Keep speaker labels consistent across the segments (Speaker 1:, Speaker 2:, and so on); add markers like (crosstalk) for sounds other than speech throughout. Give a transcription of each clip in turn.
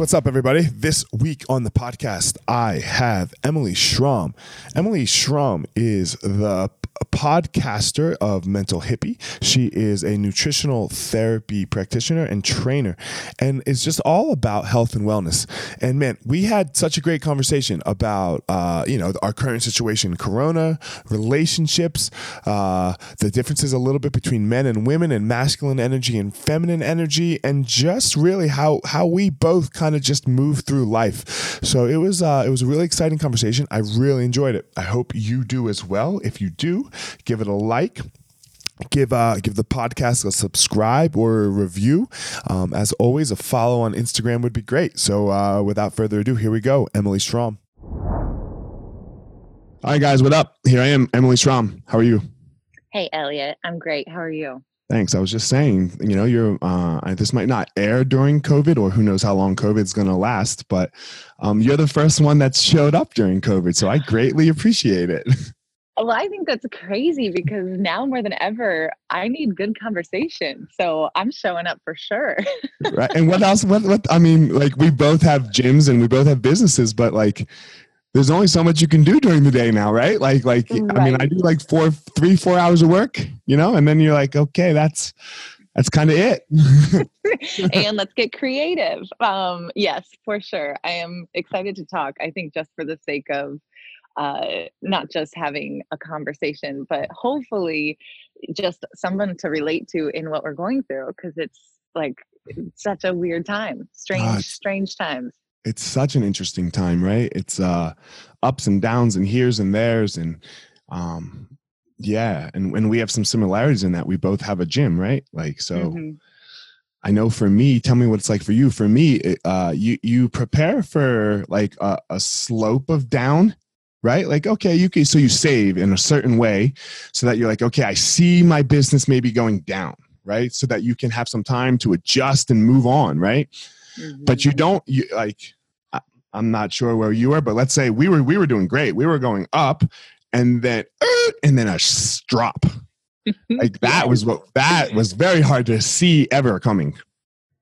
Speaker 1: What's up, everybody? This week on the podcast, I have Emily Schromm. Emily Schromm is the podcaster of Mental Hippie. She is a nutritional therapy practitioner and trainer, and it's just all about health and wellness. And man, we had such a great conversation about uh, you know our current situation, Corona, relationships, uh, the differences a little bit between men and women, and masculine energy and feminine energy, and just really how how we both kind of just move through life. So it was uh, it was a really exciting conversation. I really enjoyed it. I hope you do as well. If you do, give it a like give uh give the podcast a subscribe or a review. Um, as always a follow on instagram would be great. So uh, without further ado here we go. Emily Schromm. All right guys. What up? Here i am emily Schromm. How are you?
Speaker 2: Hey eliot. I'm great. How are you
Speaker 1: thanks i was just saying you know you're uh, this might not air during covid or who knows how long covid's going to last but um, you're the first one that showed up during covid so i greatly appreciate it (laughs)
Speaker 2: Well, I think that's crazy because now more than ever, I need good conversation. So I'm showing up for sure. (laughs)
Speaker 1: right. And what else? What, what, I mean, like we both have gyms and we both have businesses, but like, there's only so much you can do during the day now, right? Like, like, right. I mean, I do like four, three, four hours of work, you know, and then you're like, okay, that's, that's kind of it. (laughs) (laughs)
Speaker 2: and let's get creative. Um, yes, for sure. I am excited to talk. I think just for the sake of uh, not just having a conversation, but hopefully just someone to relate to in what we're going through because it's like such a weird time, strange, strange times.
Speaker 1: It's such an interesting time, right? It's uh, ups and downs and here's and there's and um, yeah, and when we have some similarities in that, we both have a gym, right? Like so. Mm-hmm. I know for me, tell me what it's like for you. For me, uh, you you prepare for like a, a slope of down right? Like, okay, you can, so you save in a certain way so that you're like, okay, I see my business maybe going down, right? So that you can have some time to adjust and move on, right? Mm-hmm. But you don't, you like, I'm not sure where you were, but let's say we were, we were doing great. We were going up and then, and then a drop. (laughs) like that was what, that was very hard to see ever coming.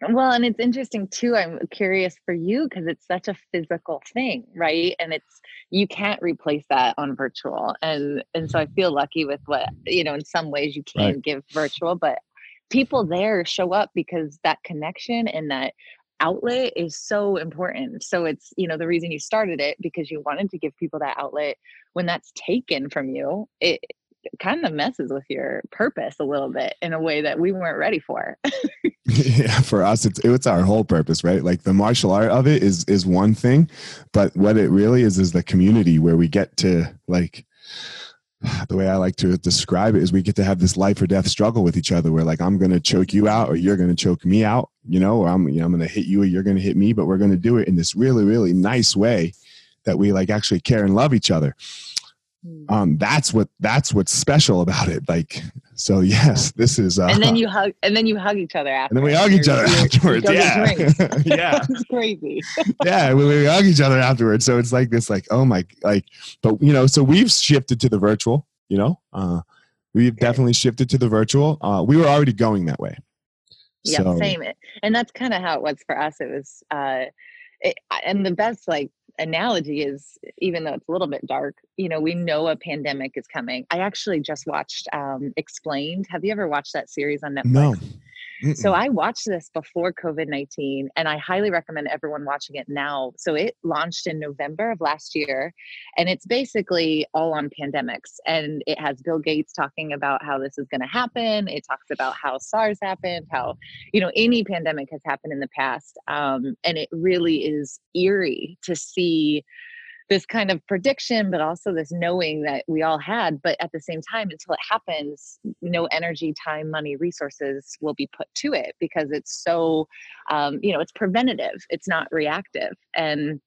Speaker 2: Well, and it's interesting too. I'm curious for you because it's such a physical thing, right? And it's you can't replace that on virtual. And and so I feel lucky with what, you know, in some ways you can right. give virtual, but people there show up because that connection and that outlet is so important. So it's, you know, the reason you started it because you wanted to give people that outlet when that's taken from you. It kind of messes with your purpose a little bit in a way that we weren't ready for. (laughs)
Speaker 1: yeah, for us, it's it's our whole purpose, right? Like the martial art of it is is one thing, but what it really is is the community where we get to like (sighs) the way I like to describe it is we get to have this life or death struggle with each other where like I'm going to choke you out or you're going to choke me out, you know, or I'm you know, I'm going to hit you or you're going to hit me, but we're going to do it in this really really nice way that we like actually care and love each other. Hmm. um that's what that's what's special about it. Like so yes this is uh
Speaker 2: and then you (laughs) hug and then you hug each other after
Speaker 1: and then we hug each other afterwards yeah. (laughs)
Speaker 2: yeah. (laughs) It's crazy.
Speaker 1: Yeah we, we hug each other afterwards. So it's like this like oh my like but you know so we've shifted to the virtual you know? Uh we've definitely shifted to the virtual. Uh we were already going that way.
Speaker 2: Yeah so. same. And that's kind of how it was for us. It was uh it, and the best like analogy is even though it's a little bit dark you know we know a pandemic is coming. I actually just watched um explained. Have you ever watched that series on netflix?
Speaker 1: no
Speaker 2: Mm-mm. So I watched this before COVID 19 and I highly recommend everyone watching it now. So it launched in November of last year and it's basically all on pandemics. And it has Bill Gates talking about how this is going to happen. It talks about how SARS happened, how, you know, any pandemic has happened in the past. Um, and it really is eerie to see this kind of prediction, but also this knowing that we all had. But at the same time, until it happens, no energy, time, money, resources will be put to it because it's so, um, you know, it's preventative, it's not reactive. And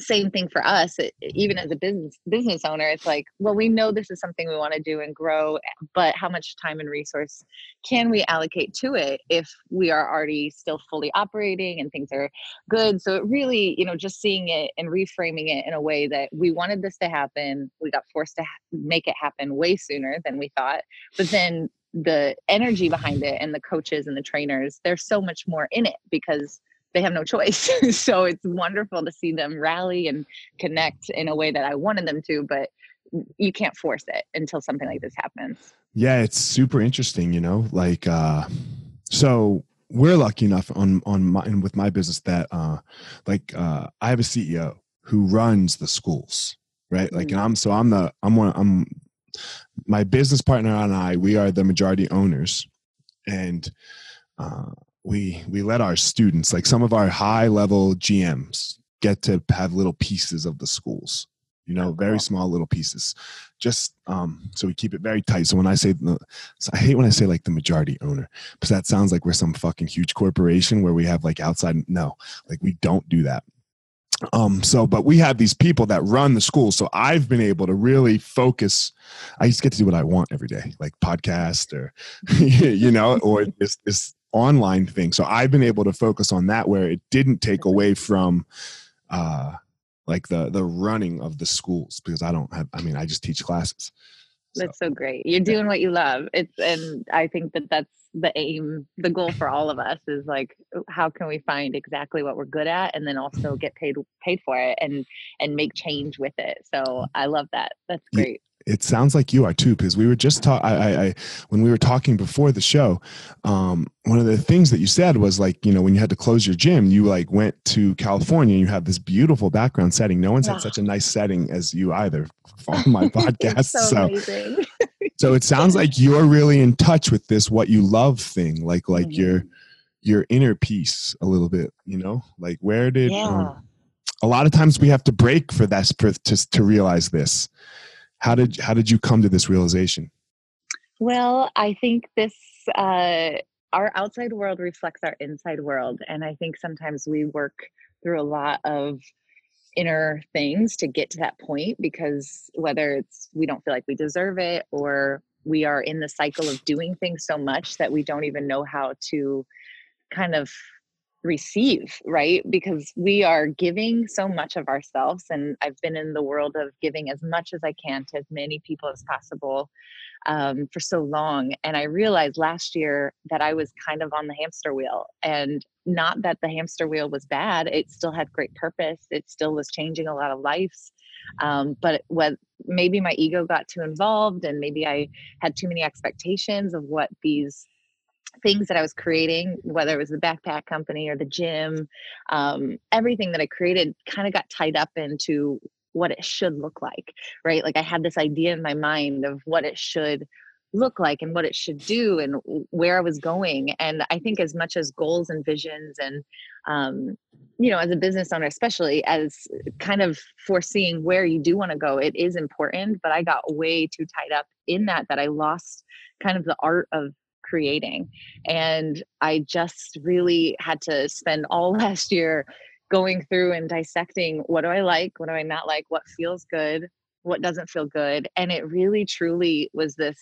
Speaker 2: same thing for us even as a business business owner it's like well we know this is something we want to do and grow but how much time and resource can we allocate to it if we are already still fully operating and things are good? So it really you know just seeing it and reframing it in a way that we wanted this to happen we got forced to ha- make it happen way sooner than we thought but then the energy behind it and the coaches and the trainers there's so much more in it because they have no choice. (laughs) so it's wonderful to see them rally and connect in a way that I wanted them to, but you can't force it until something like this happens.
Speaker 1: Yeah, it's super interesting, you know, like uh so we're lucky enough on on my with my business that uh like uh I have a CEO who runs the schools, right? Like mm-hmm. and I'm so I'm the I'm one I'm my business partner and I, we are the majority owners. And uh we we let our students like some of our high level gms get to have little pieces of the schools you know very small little pieces. Just um so we keep it very tight. So when i say the, so i hate when i say like the majority owner because that sounds like we're some fucking huge corporation where we have like outside no like we don't do that. Um so but we have these people that run the school so i've been able to really focus i just get to do what i want every day like podcast or (laughs) you know or this this online thing. So I've been able to focus on that where it didn't take away from uh like the the running of the schools because I don't have I mean I just teach classes.
Speaker 2: So. That's so great. You're doing what you love. It's and I think that that's the aim, the goal for all of us is like how can we find exactly what we're good at and then also (laughs) get paid paid for it and and make change with it. So I love that. That's great
Speaker 1: it sounds like you are too because we were just talking I, I, I, when we were talking before the show um, one of the things that you said was like you know when you had to close your gym you like went to california and you have this beautiful background setting no one's yeah. had such a nice setting as you either (laughs) on my (laughs) podcast so so, (laughs) so, it sounds like you're really in touch with this what you love thing like like mm-hmm. your your inner peace a little bit you know like where did
Speaker 2: yeah. um,
Speaker 1: a lot of times we have to break for that for, to, to realize this how did how did you come to this realization?
Speaker 2: Well i think this uh, our outside world reflects our inside world and i think sometimes we work through a lot of inner things to get to that point because whether it's we don't feel like we deserve it or we are in the cycle of doing things so much that we don't even know how to kind of receive, right? Because we are giving so much of ourselves. And I've been in the world of giving as much as I can to as many people as possible um, for so long. And I realized last year that I was kind of on the hamster wheel. And not that the hamster wheel was bad, it still had great purpose, it still was changing a lot of lives. Um, but what maybe my ego got too involved, and maybe I had too many expectations of what these things that I was creating, whether it was the backpack company or the gym, um, everything that I created kind of got tied up into what it should look like, right? Like I had this idea in my mind of what it should look like and what it should do and where I was going. And I think as much as goals and visions and um, you know, as a business owner, especially as kind of foreseeing where you do want to go, it is important. But I got way too tied up in that that I lost kind of the art of creating. And I just really had to spend all (laughs) last year going through and dissecting what do I like, what do I not like, what feels good, what doesn't feel good. And it really truly was this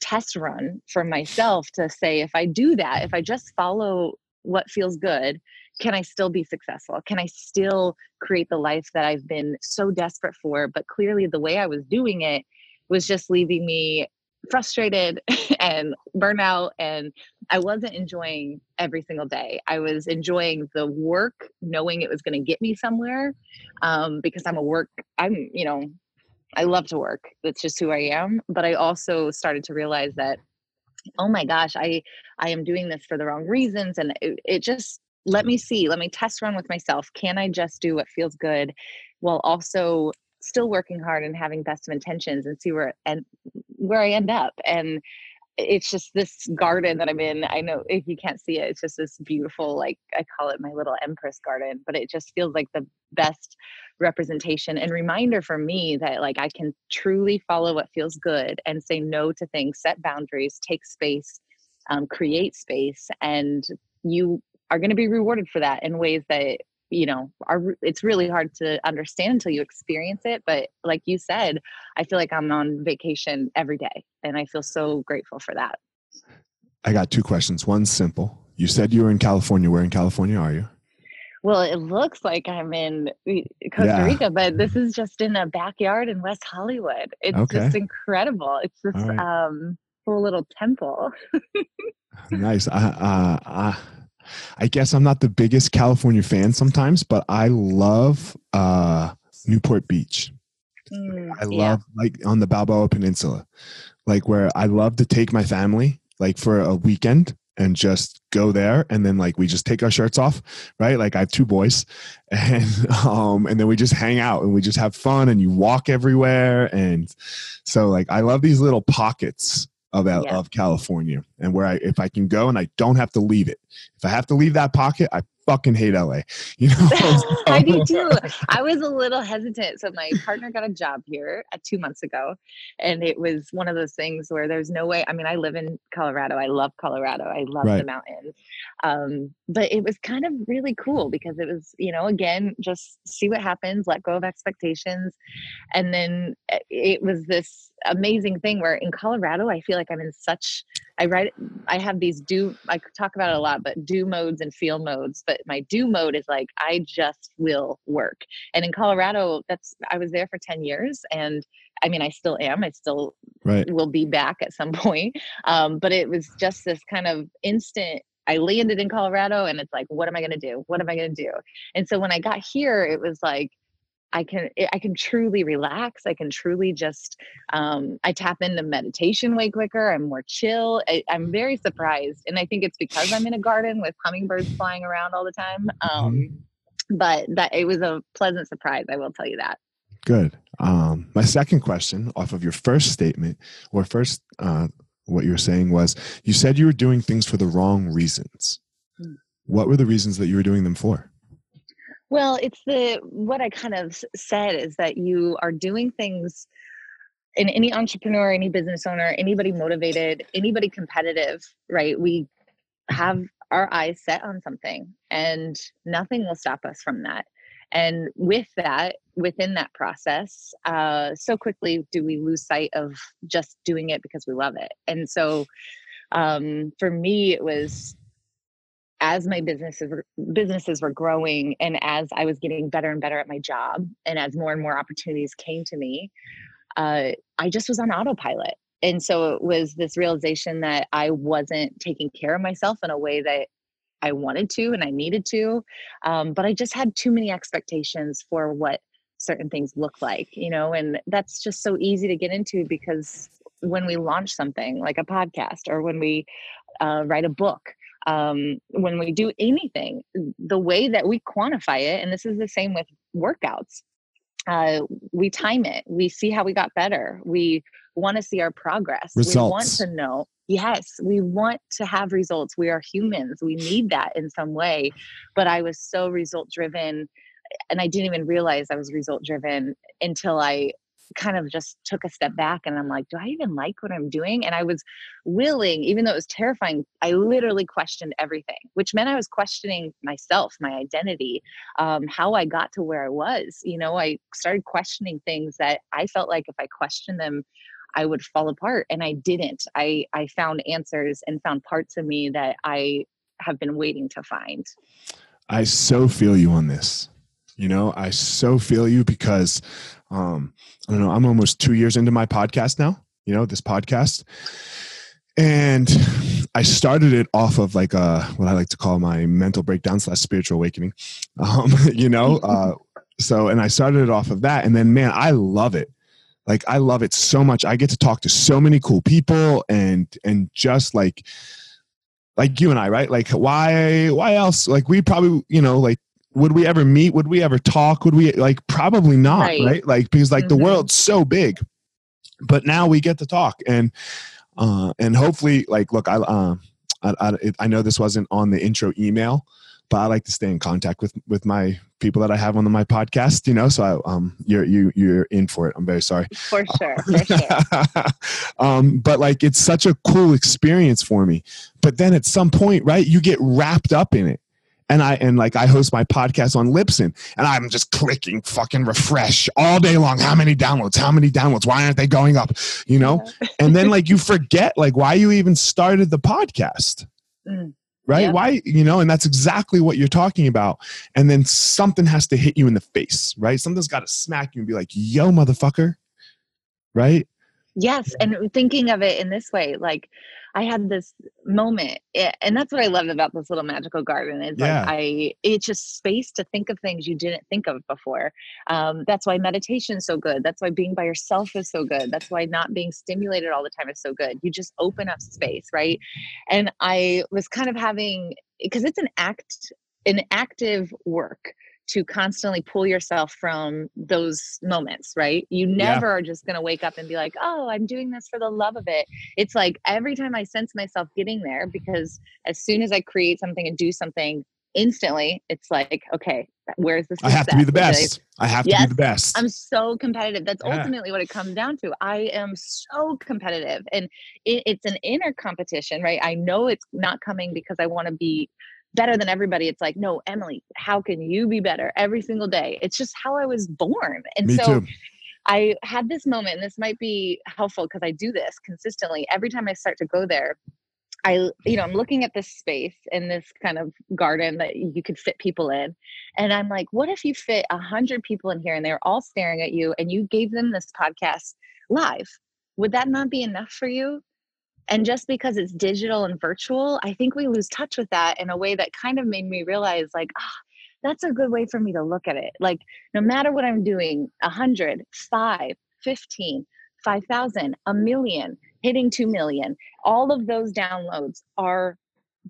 Speaker 2: test run for myself to say if I do that, if I just follow what feels good, can I still be successful? Can I still create the life that I've been so desperate for? But clearly, the way I was doing it was just leaving me frustrated (laughs) and burnout and i wasn't enjoying every single day. I was enjoying the work knowing it was going to get me somewhere um, because i'm a work i'm you know i love to work. That's just who i am. But i also started to realize that oh my gosh i i am doing this for the wrong reasons and it, it just let me see let me test run with myself. Can i just do what feels good while also still working hard and having best of intentions and see where and where I end up. And it's just this garden that I'm in. I know if you can't see it, it's just this beautiful, like I call it my little empress garden, but it just feels like the best representation and reminder for me that like I can truly follow what feels good and say no to things, set boundaries, take space, um, create space, and you are going to be rewarded for that in ways that you know are it's really hard to understand until you experience it but like you said i feel like i'm on vacation every day and i feel so grateful for that.
Speaker 1: I got two questions one simple. You said you were in california. Where in california are you?
Speaker 2: Well it looks like i'm in costa yeah. rica but this is just in a backyard in west hollywood. It's okay. just incredible. It's this right. um cool little temple. (laughs)
Speaker 1: Nice. Uh, uh, I guess I'm not the biggest California fan sometimes, but I love uh, Newport Beach. Mm, I love yeah. like on the Balboa Peninsula, like where I love to take my family like for a weekend and just go there and then like we just take our shirts off right like i have two boys (laughs) and um and then we just hang out and we just have fun and you walk everywhere and so like i love these little pockets of yeah. of California and where I if I can go and I don't have to leave it. If I have to leave that pocket, I fucking hate LA. (laughs) You know, (laughs)
Speaker 2: I do too. I was a little hesitant. So my partner got a job here uh, two months ago, and it was one of those things where there's no way. I mean, I live in Colorado. I love Colorado. I love right. the mountains. Um, but it was kind of really cool because it was, you know, again, just see what happens, let go of expectations, and then uh, it was this amazing thing where in Colorado, I feel like I'm in such I write, I have these do, I talk about it a lot, but do modes and feel modes. But my do mode is like, I just will work. And in Colorado, that's, I was there for 10 years and I mean, I still am, I still right. will be back at some (laughs) point. Um, but it was just this kind of instant I landed in Colorado and it's like, what am I going to do? What am I going to do? And so when I got here, it was like, I can I can truly relax. I can truly just um, I tap into meditation way quicker. I'm more chill. I, am very surprised, and I think it's because I'm in a garden with hummingbirds flying around all the time. Um, mm-hmm. But that it was a pleasant surprise. I will tell you that.
Speaker 1: Good. Um, my second question, off of your first statement or first uh, what you were saying was, you said you were doing things for the wrong reasons. Mm. What were the reasons that you were doing them for?
Speaker 2: Well, it's the what I kind of said is that you are doing things in any entrepreneur, any business owner, anybody motivated, anybody competitive, right? We have our eyes set on something and nothing will stop us from that. And with that, within that process, uh, so quickly do we lose sight of just doing it because we love it. And so um, for me, it was as my businesses were, businesses were growing and as I was getting better and better at my job and as more and more opportunities came to me, uh, I just was on autopilot. And so it was this realization that I wasn't taking care of myself in a way that I wanted to and I needed to. Um, but I just had too many expectations for what certain things look like, you know, and that's just so easy to get into because when we launch something like a podcast or when we uh, write a book, um, when we do anything, the way that we quantify it, and this is the same with workouts, uh, we time it. We see how we got better. We want to see our progress.
Speaker 1: Results.
Speaker 2: We want to know. Yes, we want to have results. We are humans. We need that in some way. But I was so result driven and I didn't even realize I was result driven until I kind of just took a step back and I'm like, do I even like what I'm doing? And I was willing, even though it was terrifying, I literally questioned everything, which meant I was questioning myself, my identity, um, how I got to where I was. You know, I started questioning things that I felt like if I questioned them, I would fall apart. And I didn't. I, I found answers and found parts of me that I have been waiting to find.
Speaker 1: I so feel you on this. You know, I so feel you because um, I don't know, I'm almost two years into my podcast now, you know, this podcast. And I started it off of like a what I like to call my mental breakdown slash spiritual awakening. (laughs) Um, you know, (laughs) uh, so and I started it off of that, and then man, I love it. Like I love it so much. I get to talk to so many cool people, and and just like like you and I, right? Like why why else? Like we probably you know like would we ever meet? Would we ever talk? Would we like probably not, right? right? Like because like mm-hmm. the world's so big. But now we get to talk and uh and hopefully like look I uh I, I, I know this wasn't on the intro email, but I like to stay in contact with with my people that I have on my podcast. You know, so I, um, you're you you're in for it. I'm very sorry.
Speaker 2: For sure, for sure. (laughs)
Speaker 1: um, but like, it's such a cool experience for me. But then at some point, right, you get wrapped up in it and I and like I host my podcast on Libsyn, and I'm just clicking fucking refresh all day long. How many downloads? How many downloads? Why aren't they going up? You know, yeah. and then (laughs) like you forget like why you even started the podcast. Mm. Right? Yeah. Why, you know, and that's exactly what you're talking about. And then something has to hit you in the face, right? Something's got to smack you and be like, yo, motherfucker. Right?
Speaker 2: Yes. And thinking of it in this way, like, I had this moment, and that's what I love about this little magical garden. Is yeah. like I, it's just space to think of things you didn't think of before. Um, that's why meditation is so good. That's why being by yourself is so good. That's why not being stimulated all the time is so good. You just open up space, right? And I was kind of having because it's an act, an active work to constantly pull yourself from those moments, right? You never yeah. are just going to wake up and be like, oh, I'm doing this for the love of it. It's like every time I sense myself getting there, because as soon as I create something and do something, instantly it's like, okay, where's the
Speaker 1: I have to be the best. I, have yes, to be the best.
Speaker 2: I'm so competitive. That's yeah. ultimately what it comes down to. I am so competitive and it, it's an inner competition, right? I know it's not coming because I want to be better than everybody. It's like, no, Emily, how can you be better every single day? It's just how I was born. And
Speaker 1: Me
Speaker 2: so
Speaker 1: too.
Speaker 2: I had this moment, and this might be helpful because I do this consistently. Every time I start to go there, I, you know, I'm looking at this space in this kind of garden that you could fit people in. And I'm like, what if you fit a hundred people in here and they're all staring at you and you gave them this podcast live? Would that not be enough for you? And just because it's digital and virtual, I think we lose touch with that in a way that kind of made me realize, like, ah, oh, that's a good way for me to look at it. Like, no matter what I'm doing, 100, 5, 15, 5,000, a million, hitting 2 million, all of those downloads are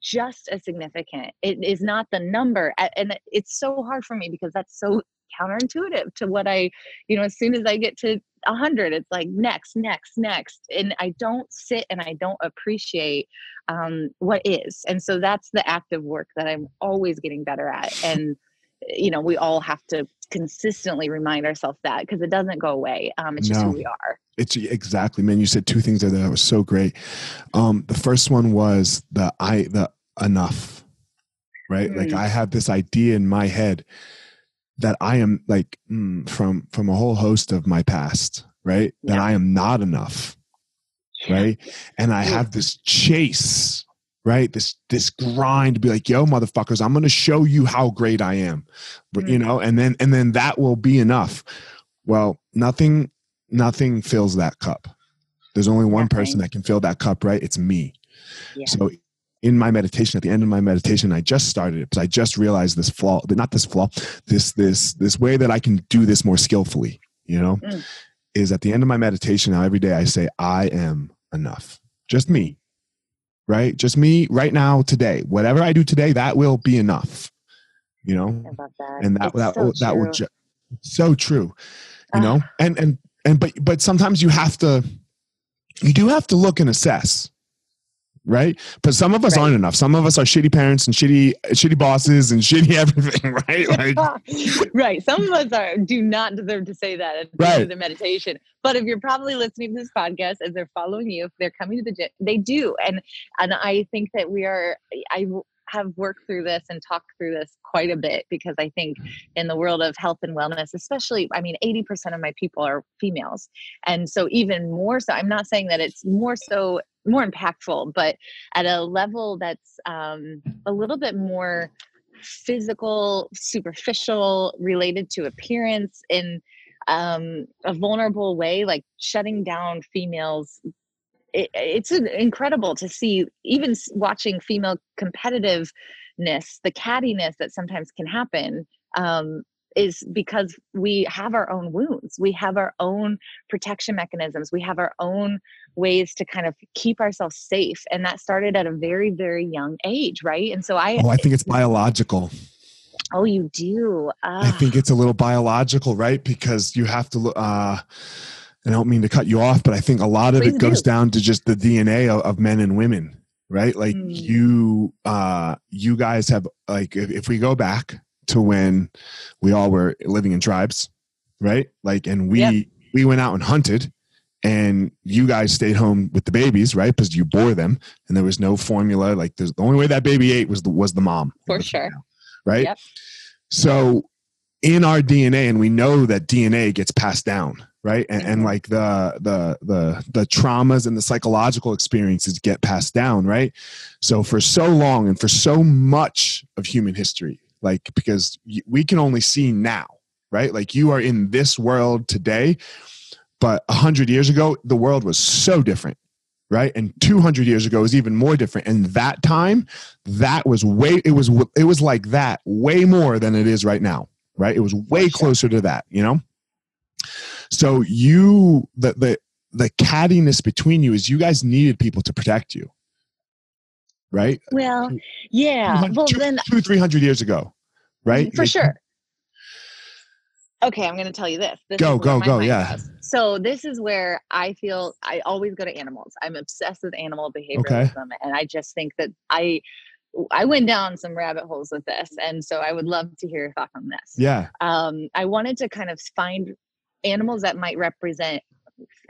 Speaker 2: just as significant. It is not the number. And it's so hard for me because that's so counterintuitive to what I, you know, as soon as I get to a hundred, it's like next, next, next. And I don't sit and I don't appreciate um, what is. And so that's the active work that I'm always getting better at. (laughs) And, you know, we all have to consistently remind ourselves that because it doesn't go away. Um, it's just no. who we are.
Speaker 1: It's exactly, man. You said two things there that was so great. Um, the first one was the I, the enough, right? Mm-hmm. Like I have this idea in my head that I am like mm, from from a whole host of my past, right? Yeah. That I am not enough, right? And I have this chase, right? This this grind to be like, yo, motherfuckers, I'm gonna show you how great I am. But you know, and then and then that will be enough. Well, nothing, nothing fills that cup. There's only one person that can fill that cup, right? It's me. Yeah. So in my meditation, at the end of my meditation, I just started it because I just realized this flaw, not this flaw, this this this way that I can do this more skillfully, you know, mm. is at the end of my meditation now every day I say, I am enough. Just me. Right? Just me right now, today. Whatever I do today, that will be enough. You know?
Speaker 2: That.
Speaker 1: And that it's that so that would ju- so true. You uh. know? And and and but but sometimes you have to you do have to look and assess right? But some of us right. aren't enough. Some of us are shitty parents and shitty shitty bosses and (laughs) shitty everything, right?
Speaker 2: Like, (laughs) right. Some of us are do not deserve to say that at the right. the meditation. But if you're probably listening to this podcast as they're following you, if they're coming to the gym, they do. And and I think that we are I have worked through this and talked through this quite a bit because I think in the world of health and wellness, especially, I mean, 80% of my people are females. And so, even more so, I'm not saying that it's more so, more impactful, but at a level that's um, a little bit more physical, superficial, related to appearance in um, a vulnerable way, like shutting down females it, it's incredible to see even watching female competitiveness the cattiness that sometimes can happen um, is because we have our own wounds we have our own protection mechanisms we have our own ways to kind of keep ourselves safe and that started at a very very young age right and so i
Speaker 1: oh i think it's biological
Speaker 2: oh you do
Speaker 1: uh, i think it's a little biological right because you have to uh I don't mean to cut you off, but I think a lot of it goes do. down to just the DNA of, of men and women, right? Like mm. you, uh, you guys have like, if, if we go back to when we all were living in tribes, right? Like, and we, yep. we went out and hunted and you guys stayed home with the babies, right? Because you bore them, and there was no formula. Like, there's the only way that baby ate was the was the mom,
Speaker 2: for sure,
Speaker 1: right? Yep. So, in our DNA, and we know that DNA gets passed down, right and, and, mm-hmm. like the the the the traumas and the psychological experiences get passed down right so for so long and for so much of human history like because we can only see now right? Like you are in this world today but 100 years ago the world was so different right? And 200 years ago was even more different. And that time that was way it was it was like that way more than it is right now right? It was way closer to that you know? So you the the the cattiness between you is you guys needed people to protect you, right?
Speaker 2: Well, yeah. Well,
Speaker 1: two,
Speaker 2: then
Speaker 1: two three hundred years ago, right?
Speaker 2: For like, sure. Okay, I'm going to tell you this. this
Speaker 1: go, go, go. Yeah.
Speaker 2: Goes. So this is where I feel I always go to animals. I'm obsessed with animal behaviorism, okay. and I just think that I I went down some rabbit holes with this, and so I would love to hear your thoughts on this.
Speaker 1: Yeah.
Speaker 2: Um, I wanted to kind of find animals that might represent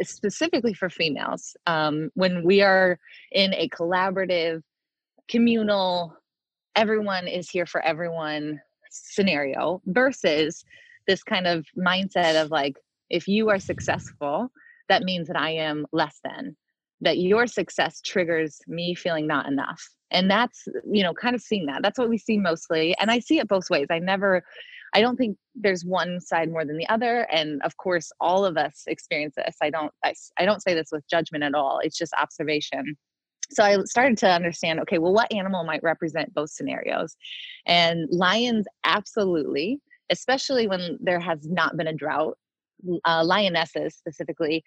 Speaker 2: specifically for females um, when we are in a collaborative communal everyone is here for everyone scenario versus this kind of mindset of like if you are successful that means that i am less than that your success triggers me feeling not enough and that's you know kind of seeing that that's what we see mostly and i see it both ways i never I don't think there's one side more than the other. And of course, all of us experience this. I don't, I, I don't say this with judgment at all. It's just observation. So I started to understand, okay, well, what animal might represent both scenarios? And lions, absolutely, especially when there has not been a drought. Uh, lionesses specifically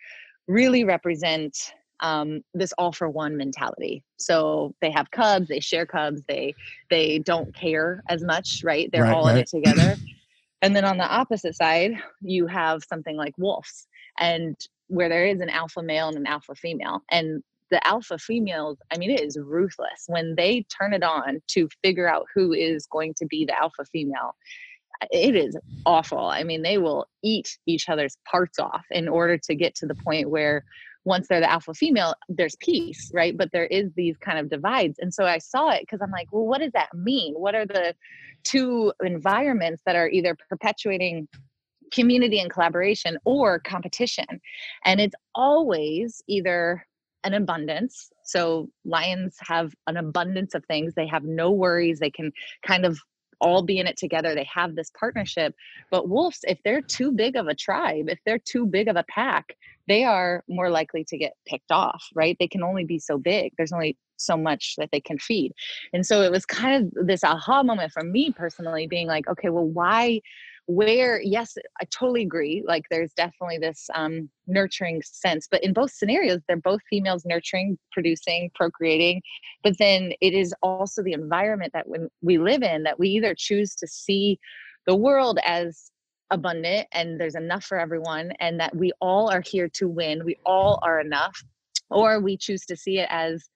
Speaker 2: really represent um, this all for one mentality. So they have cubs, they share cubs, they they don't care as much, right? They're right, all right. in it together. and then on the opposite side, you have something like wolves, and where there is an alpha male and an alpha female, and the alpha females, I mean, it is ruthless when they turn it on to figure out who is going to be the alpha female. It is awful. I mean, they will eat each other's parts off in order to get to the point where once they're the alpha female, there's peace, right? But there is these kind of divides. And so I saw it because I'm like, well, what does that mean? What are the two environments that are either perpetuating community and collaboration or competition? And it's always either an abundance. So lions have an abundance of things. They have no worries. They can kind of all be in it together. They have this partnership. But wolves, if they're too big of a tribe, if they're too big of a pack, they are more likely to get picked off, right? They can only be so big. There's only so much that they can feed. And so it was kind of this aha moment for me personally being like, okay, well, why where yes i totally agree like there's definitely this um, nurturing sense but in both scenarios they're both females nurturing producing procreating but then it is also the environment that when we live in that we either choose to see the world as abundant and there's enough for everyone and that we all are here to win we all are enough or we choose to see it as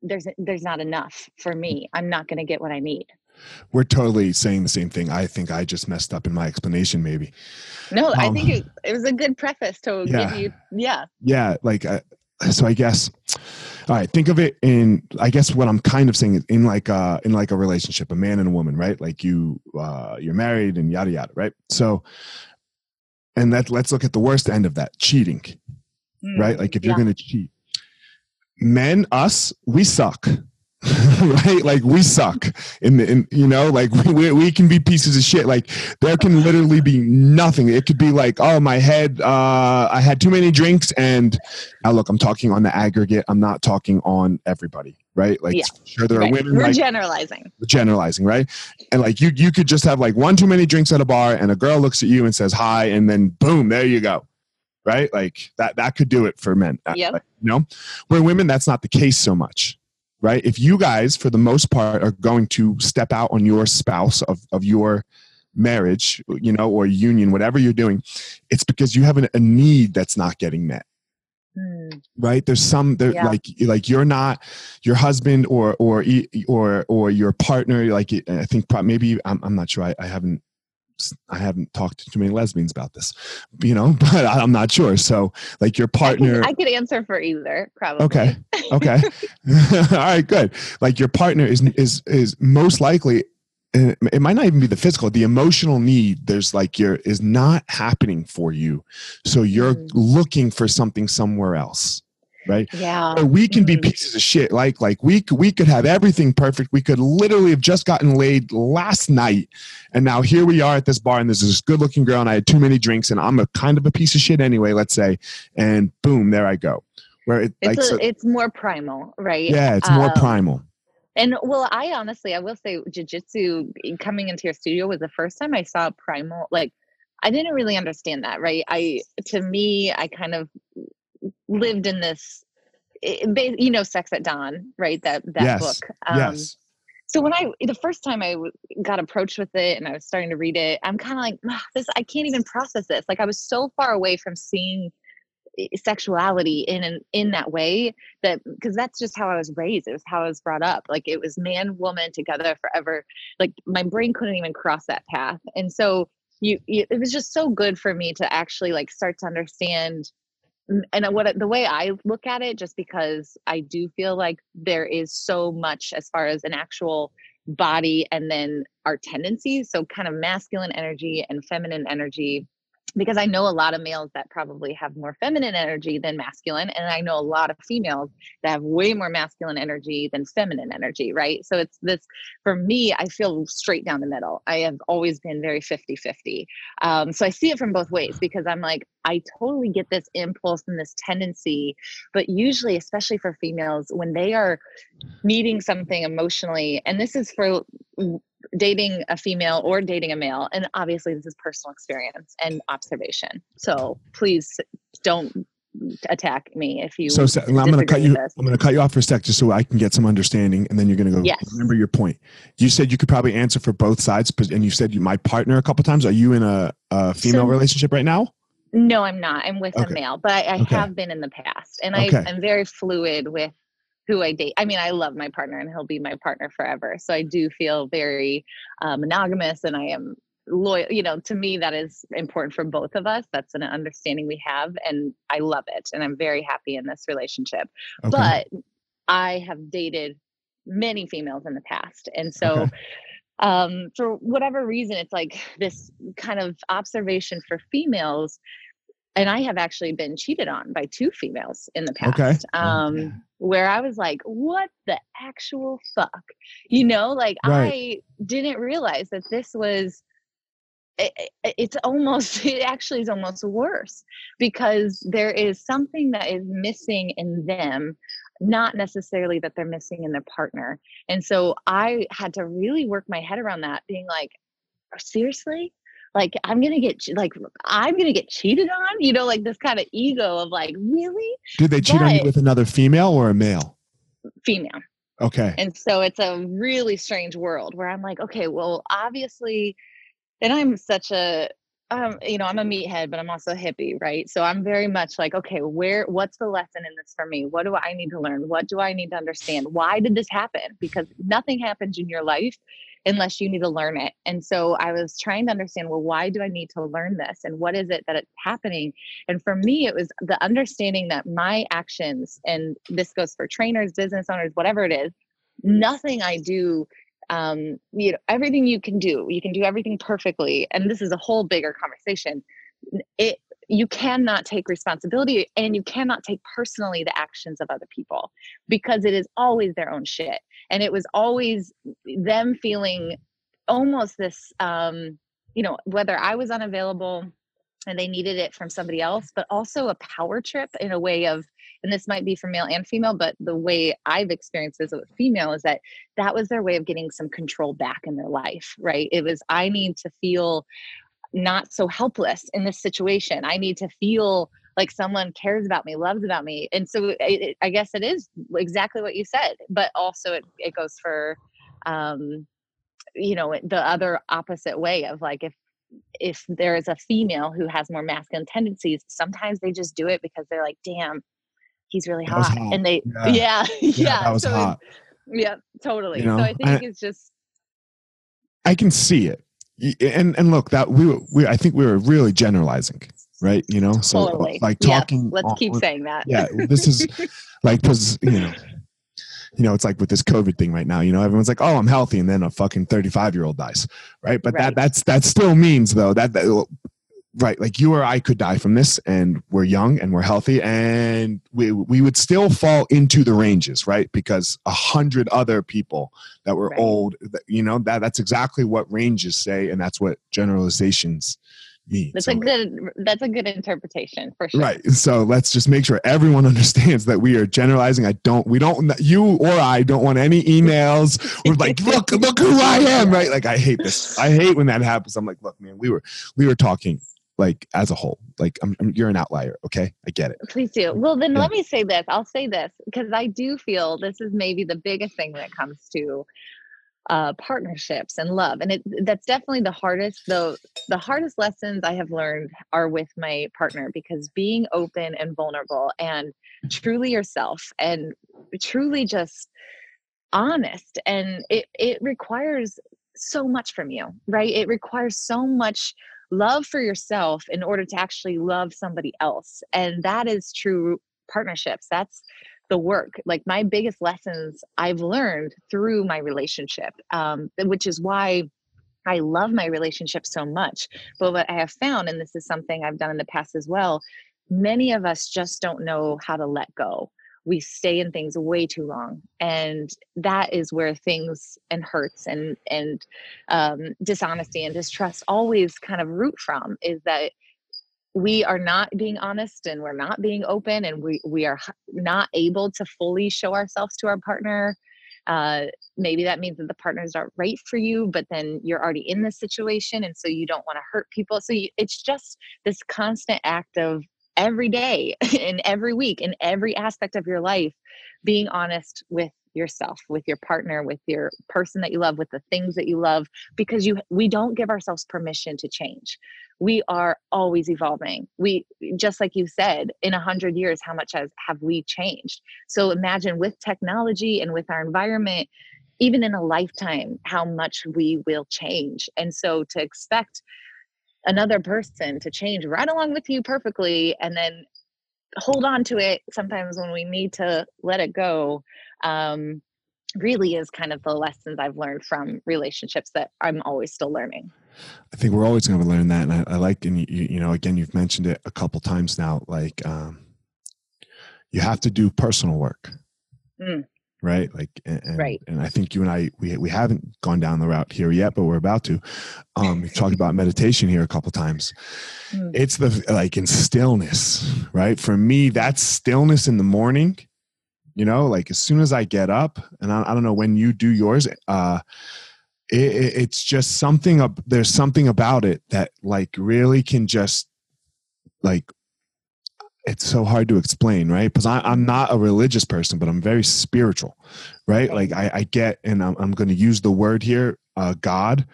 Speaker 2: there's there's not enough for me i'm not going to get what i need
Speaker 1: we're totally saying the same thing. I think I just messed up in my explanation, maybe.
Speaker 2: No, um, I think it, it, was a good preface to yeah, give you, yeah.
Speaker 1: Yeah, like, uh, so I guess, all right, think of it in, I guess what I'm kind of saying is in like a, uh, in like a relationship, a man and a woman, right? Like you, uh, you're married and yada, yada, right? So, and that, let's look at the worst end of that, cheating, mm, right? Like if you're going to cheat, men, us, we suck (laughs) right? Like we suck in the, in, you know, like (laughs) we, we can be pieces of shit. Like there can literally be nothing. It could be like, oh, my head, uh, I had too many drinks. And now look, I'm talking on the aggregate. I'm not talking on everybody, right? Like
Speaker 2: yeah.
Speaker 1: sure there
Speaker 2: right.
Speaker 1: are women.
Speaker 2: We're
Speaker 1: like,
Speaker 2: generalizing.
Speaker 1: Generalizing, right? And like you, you could just have like one too many drinks at a bar and a girl looks at you and says hi. And then boom, there you go. Right? Like that, that could do it for men.
Speaker 2: Yeah.
Speaker 1: you know, where women, that's not the case so much right? If you guys, for the most part, are going to step out on your spouse of, of your marriage, you know, or union, whatever you're doing, it's because you have an, a need that's not getting met. Mm. Right? There's some there, yeah. like like you're not your husband or or or or your partner. Like I think maybe I'm, I'm not sure. I, I haven't I haven't talked to too many lesbians about this, you know, (laughs) but I'm not sure. So, like your partner,
Speaker 2: I, I could answer for either, probably.
Speaker 1: Okay, (laughs) okay, (laughs) all right, good. Like your partner is is is most likely. It might not even be the physical, the emotional need. There's like your is not happening for you, so you're mm. looking for something somewhere else right?
Speaker 2: Yeah.
Speaker 1: Or we can be mm-hmm. pieces of shit. Like like we we could have everything perfect. We could literally have just gotten laid last night, and now here we are at this bar, and there's this good looking girl, and I had too many drinks, and I'm a kind of a piece of shit anyway. Let's say, and boom, there I go. Where it,
Speaker 2: it's
Speaker 1: like,
Speaker 2: a,
Speaker 1: so,
Speaker 2: it's more primal, right?
Speaker 1: Yeah, it's more um, primal.
Speaker 2: And well, I honestly, I will say, jujitsu coming into your studio was the first time I saw primal. Like, I didn't really understand that, right? I to me, I kind of lived in this eh, you know sex at dawn right that that
Speaker 1: yes.
Speaker 2: book
Speaker 1: um, yes.
Speaker 2: so when i the first time I got approached with it and i was starting to read it i'm kind of like this i can't even process this like i was so far away from seeing eh, sexuality in an, in that way that because that's just how I was raised. It was how I was brought up. Like it was man woman together forever. Like my brain couldn't even cross that path. And so you, you it was just so good for me to actually like start to understand and uh, what the way I look at it, just because I do feel like there is so much as far as an actual body and then our tendencies. So, kind of masculine energy and feminine energy because I know a lot of males that probably have more feminine energy than masculine, and I know a lot of females that have way more masculine energy than feminine energy, right? So it's this for me, I feel straight down the middle. I have always been very 50 50. Um, so I see it from both ways because I'm like, I totally get this impulse and this tendency, but usually, especially for females, when they are needing something emotionally, and this is for dating a female or dating a male and obviously this is personal experience and observation so please don't attack me if you
Speaker 1: so, so i'm going to cut you i'm going to cut you off for a sec just so i can get some understanding and then you're going to go
Speaker 2: yes.
Speaker 1: remember your point you said you could probably answer for both sides and you said you my partner a couple times are you in a, a female so, relationship right now
Speaker 2: no i'm not i'm with okay. a male but i, I okay. have been in the past and okay. I, i'm very fluid with who I date. I mean, I love my partner and he'll be my partner forever. So I do feel very uh, monogamous and I am loyal. You know, to me, that is important for both of us. That's an understanding we have. And I love it. And I'm very happy in this relationship. Okay. But I have dated many females in the past. And so, okay. um, for whatever reason, it's like this kind of observation for females and I have actually been cheated on by two females in the past.
Speaker 1: Okay.
Speaker 2: Um,
Speaker 1: Yeah.
Speaker 2: where I was like, what the actual fuck? You know, like
Speaker 1: Right.
Speaker 2: I didn't realize that this was it, it- it's almost (laughs) it actually is almost worse because there is something that is missing in them not necessarily that they're missing in their partner and so i had to really work my head around that being like seriously like i'm gonna get like i'm gonna get cheated on you know like this kind of ego of like really
Speaker 1: Did they cheat on you with another female or a male?
Speaker 2: female
Speaker 1: Okay.
Speaker 2: And so it's a really strange world where I'm like, okay, well, obviously, and I'm such a, um, you know, I'm a meathead, but I'm also a hippie, right? So I'm very much like, okay, where, what's the lesson in this for me? What do I need to learn? What do I need to understand? Why did this happen? Because nothing happens in your life unless you need to learn it. And so I was trying to understand, well, why do I need to learn this? And what is it that it's happening? And for me, it was the understanding that my actions, and this goes for trainers, business owners, whatever it is, nothing I do, um, you know, everything you can do, you can do everything perfectly. And this is a whole bigger conversation. It you cannot take responsibility and you cannot take personally the actions of other people because it is always their own shit. And it was always them feeling almost this um, you know, whether I was unavailable and they needed it from somebody else, but also a power trip in a way of and this might be for male and female, but the way I've experienced this with female is that that was their way of getting some control back in their life, right? It was, I need to feel not so helpless in this situation. I need to feel like someone cares about me, loves about me. And so it, it- I guess it is exactly what you said, but also it, it goes for, um, you know, the other opposite way of like, if if there is a female who has more masculine tendencies, sometimes they just do it because they're like, damn, he's really hot.
Speaker 1: hot.
Speaker 2: And they,
Speaker 1: Yeah.
Speaker 2: yeah, (laughs) yeah.
Speaker 1: Yeah,
Speaker 2: so. Yeah, totally.
Speaker 1: You know,
Speaker 2: so I think
Speaker 1: I-
Speaker 2: it's just,
Speaker 1: I can see it. And and look, that we were, we I think we were really generalizing, right? You know, so uh,
Speaker 2: totally.
Speaker 1: like talking.
Speaker 2: let's
Speaker 1: on-
Speaker 2: keep saying that.
Speaker 1: yeah, this is (laughs) like because you know, you know, it's like with this COVID thing right now. You know, everyone's like, "Oh, I'm healthy," and then a fucking 35 year old dies, right? But
Speaker 2: Right.
Speaker 1: that that's that still means though that, that right, like you or I could die from this, and we're young and we're healthy, and we we would still fall into the ranges, right? Because a hundred other people that were
Speaker 2: Right.
Speaker 1: old, you know, that that's exactly what ranges say, and that's what generalizations mean.
Speaker 2: That's a good, that's a good interpretation for sure.
Speaker 1: Right. So let's just make sure everyone (laughs) understands that we are generalizing. I don't, we don't, you or I don't want any emails. We're like, (laughs) look, look who I am. Right. Like, I hate this. I hate when that happens. I'm like, look, man, we were, we were talking like as a whole. Like, I'm, I'm- you're an outlier. Okay. I get it.
Speaker 2: Please do. Well, then
Speaker 1: Yeah.
Speaker 2: let me say this. I'll say this because I do feel this is maybe the biggest thing when it comes to uh, partnerships and love, and it that's definitely the hardest. Though the hardest lessons I have learned are with my partner because being open and vulnerable and truly yourself and truly just honest and it it requires so much from you right it requires so much love for yourself in order to actually love somebody else and that is true partnerships that's the work like my biggest lessons i've learned through my relationship um, which is why i love my relationship so much. But what i have found and this is something i've done in the past as well many of us just don't know how to let go. We stay in things way too long and that is where things and hurts and and um, dishonesty and distrust always kind of root from is that we are not being honest and we're not being open and we we are not able to fully show ourselves to our partner uh, maybe that means that the partner's aren't right for you but then you're already in this situation and so you don't want to hurt people. So you, it's just this constant act of every day (laughs) and every week in every aspect of your life being honest with yourself with your partner with your person that you love with the things that you love because you we don't give ourselves permission to change. We are always evolving. We just like you said in a hundred years how much has have we changed? So imagine with technology and with our environment even in a lifetime how much we will change. And so to expect another person to change right along with you perfectly and then hold on to it sometimes when we need to let it go um, really is kind of the lessons I've learned from relationships that I'm always still learning.
Speaker 1: I think we're always going to learn that, and I, I like, and you, you, know, again, you've mentioned it a couple times now. Like, um, you have to do personal work, mm. right? Like, and,
Speaker 2: right.
Speaker 1: And I think you and I, we we haven't gone down the route here yet, but we're about to. Um, we've talked about meditation here a couple times. Mm. It's the like in stillness, right? For me, that's stillness in the morning. You know, like as soon as I get up, and I, I don't know when you do yours. uh it, it's just something up there's something about it that like really can just like it's so hard to explain right because i'm not a religious person but i'm very spiritual right like i, I get and i'm, I'm going to use the word here uh, god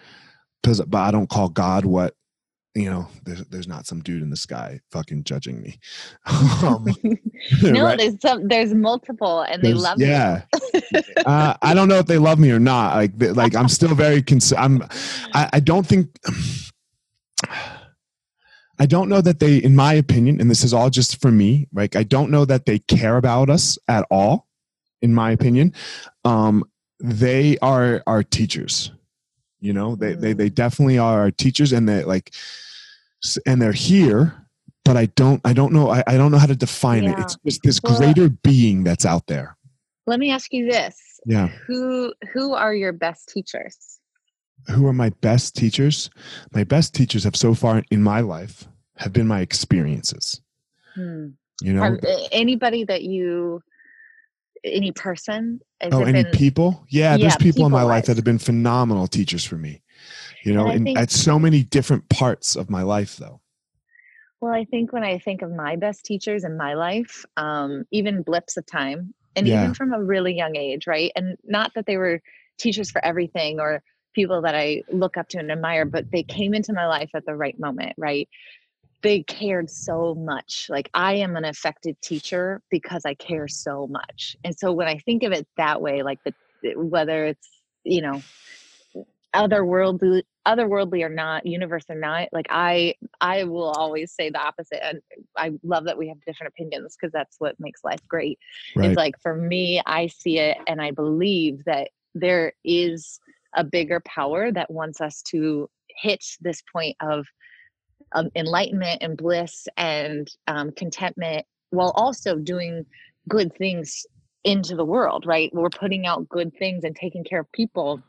Speaker 1: because but i don't call god what you know, there's there's not some dude in the sky fucking judging me. (laughs)
Speaker 2: um, (laughs) (laughs) no, right? there's some there's multiple, and there's, they love me.
Speaker 1: yeah. uh, I don't know if they love me or not. Like like I'm still very concerned. I'm I, I don't think. (sighs) I don't know that they, in my opinion, and this is all just for me, like I don't know that they care about us at all. In my opinion, um, they are our teachers. You know, they they they mm. definitely are our teachers, and they like and they're here but i don't i don't know i, I don't know how to define yeah. it it's just this well, greater being that's out there.
Speaker 2: Let me ask you this.
Speaker 1: Yeah.
Speaker 2: Who who are your best teachers?
Speaker 1: Who are my best teachers? My best teachers have so far in my life have been my experiences. Hmm. you know? Have
Speaker 2: anybody that you any person?
Speaker 1: Has oh any been, people? Yeah, yeah there's people, people in my life that have been phenomenal teachers for me you know and, and at so many different parts of my life though.
Speaker 2: Well i think when i think of my best teachers in my life um, even blips of time and yeah. even from a really young age right? And not that they were teachers for everything or people that i look up to and admire but they came into my life at the right moment right? They cared so much. Like i am an effective teacher because i care so much. And so when i think of it that way like the whether it's you know otherworldly otherworldly or not universe or not like i i will always say the opposite and i love that we have different opinions because that's what makes life great right. it's like for me i see it and i believe that there is a bigger power that wants us to hit this point of um, enlightenment and bliss and um, contentment while also doing good things into the world right we're putting out good things and taking care of people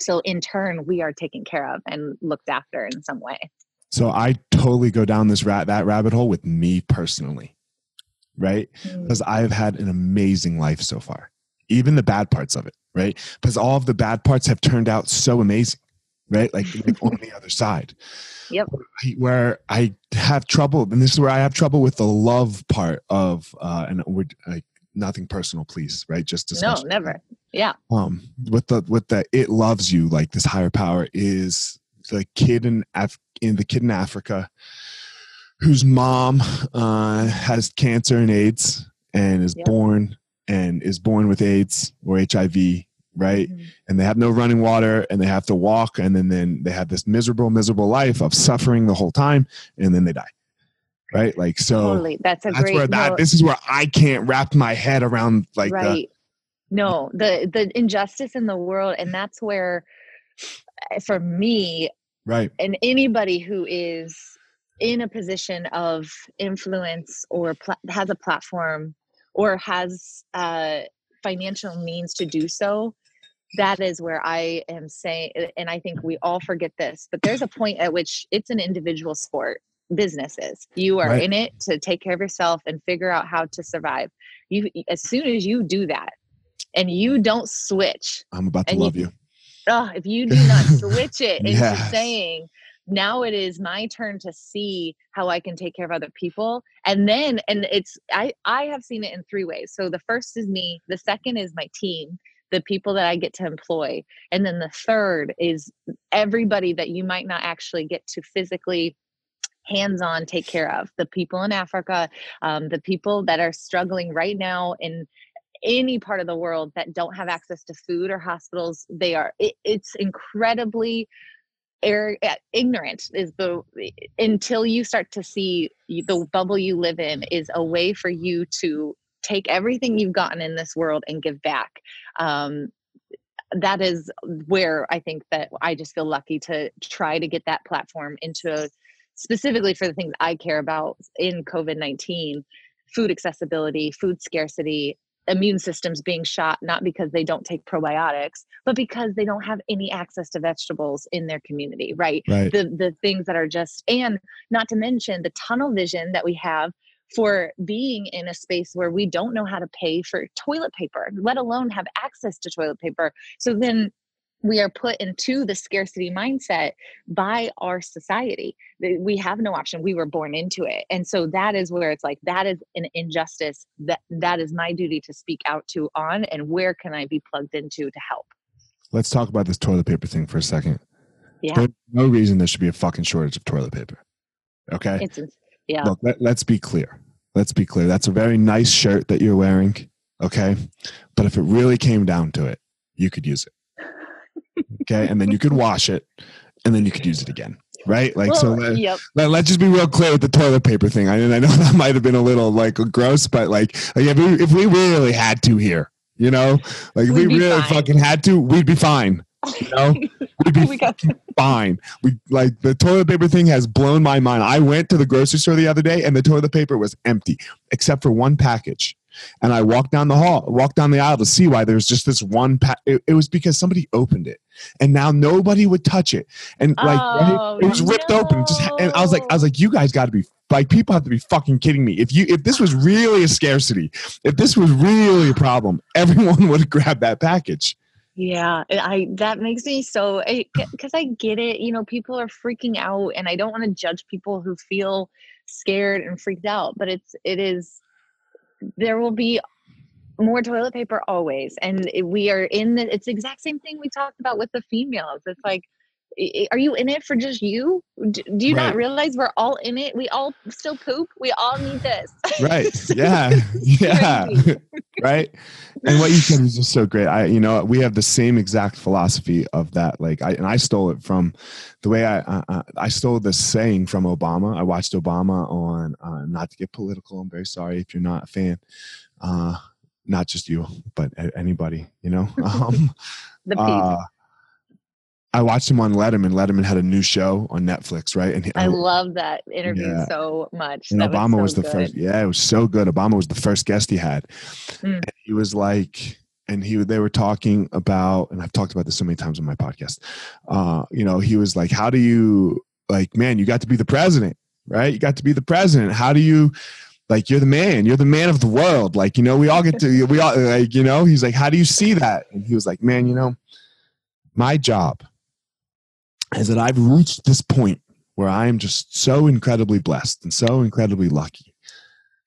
Speaker 2: so in turn we are taken care of and looked after in some way.
Speaker 1: So i totally go down this rat that rabbit hole with me personally right? Because mm. i've had an amazing life so far even the bad parts of it right? Because all of the bad parts have turned out so amazing right? Like, like on the other side.
Speaker 2: Yep.
Speaker 1: Where i have trouble and this is where i have trouble with the love part of uh and we're like nothing personal please right just
Speaker 2: discussion. no never yeah
Speaker 1: um with the with the it loves you like this higher power is the kid in Af- in the kid in africa whose mom uh has cancer and aids and is yep. born and is born with aids or hiv right mm-hmm. and they have no running water and they have to walk and then then they have this miserable miserable life of suffering the whole time and then they die right? Like so
Speaker 2: totally. that's a
Speaker 1: that's
Speaker 2: great
Speaker 1: where that this is where i can't wrap my head around like
Speaker 2: right. The, no the the injustice in the world and that's where eh, for me
Speaker 1: right.
Speaker 2: and anybody who is in a position of influence or pl- has a platform or has uh, financial means to do so that is where i am saying and i think we all forget this but there's a point at which it's an individual sport businesses. You are right. in it to take care of yourself and figure out how to survive. You as soon as you do that and you don't switch.
Speaker 1: I'm about to love you. you.
Speaker 2: Oh, if you (laughs) do not switch it into yes. saying now it is my turn to see how I can take care of other people. And then and it's I I have seen it in three ways. So the first is me, the second is my team, the people that I get to employ. And then the third is everybody that you might not actually get to physically hands on take care of the people in Africa, um, the people that are struggling right now in any part of the world that don't have access to food or hospitals. They are, it, it's incredibly er, ignorant is the until you start to see the bubble you live in is a way for you to take everything you've gotten in this world and give back um, that is where I think that I just feel lucky to try to get that platform into specifically for the things I care about in COVID 19 food accessibility, food scarcity, immune systems being shot, not because they don't take probiotics, but because they don't have any access to vegetables in their community, right?
Speaker 1: Right.
Speaker 2: The, the things that are just, and not to mention the tunnel vision that we have for being in a space where we don't know how to pay for toilet paper, let alone have access to toilet paper. So then we are put into the scarcity mindset by our society. We have no option. We were born into it. And so that is where it's like that is an injustice that that is my duty to speak out to on and where can i be plugged into to help?
Speaker 1: Let's talk about this toilet paper thing for a second.
Speaker 2: Yeah.
Speaker 1: There's no reason there should be a fucking shortage of toilet paper okay?
Speaker 2: It's yeah.
Speaker 1: Look let, let's be clear. Let's be clear. That's a very nice shirt that you're wearing okay? But if it really came down to it you could use it okay and then you could wash it and then you could use it again right? Like
Speaker 2: well,
Speaker 1: so let,
Speaker 2: yep.
Speaker 1: let, us just be real clear with the toilet paper thing. I i know (laughs) that might have been a little like gross but like, like if, we, if we really had to here you know? Like if we really fine. fucking had to we'd be fine you know? (laughs) We'd be we fine. We like the toilet paper thing has blown my mind. I went to the grocery store the other day and the toilet paper was empty except for one package and I walked down the hall, walked down the aisle to see why there was just this one. Pa- it, it, was because somebody opened it, and now nobody would touch it, and like
Speaker 2: oh,
Speaker 1: it was ripped
Speaker 2: no.
Speaker 1: open. Just and I was like, I was like, you guys got to be like, people have to be fucking kidding me. If you if this was really a scarcity, if this was really a problem, (laughs) everyone would have grabbed that package.
Speaker 2: Yeah, I that makes me so because I get it. You know, people are freaking out, and I don't want to judge people who feel scared and freaked out. But it's it is there will be more toilet paper always. And we are in the it's the exact same thing we talked about with the females. It's like are you in it for just you? Do you right. not realize we're all in it? We all still poop? We all need this.
Speaker 1: Right. (laughs) Yeah. (laughs) (laughs) yeah. right? And what you said is just so great. I you know we have the same exact philosophy of that. Like i and i stole it from the way i uh, i stole this saying from obama. I watched obama on uh, not to get political i'm very sorry if you're not a fan uh not just you but anybody you know? Um
Speaker 2: the uh,
Speaker 1: I watched him on Letterman. Letterman had a new show on Netflix, right?
Speaker 2: And he, I, I love that interview yeah. so much.
Speaker 1: And
Speaker 2: that
Speaker 1: Obama
Speaker 2: was,
Speaker 1: so was the
Speaker 2: good.
Speaker 1: first. Yeah, it was so good. Obama was the first guest he had.
Speaker 2: Mm.
Speaker 1: And he was like, and he they were talking about, and I've talked about this so many times on my podcast. Uh, you know, he was like, "How do you like, man? You got to be the president, right? You got to be the president. How do you?" like you're the man you're the man of the world like you know we all get to we all like you know he's like how do you see that and he was like man you know my job is that I've reached this point where I am just so incredibly blessed and so incredibly lucky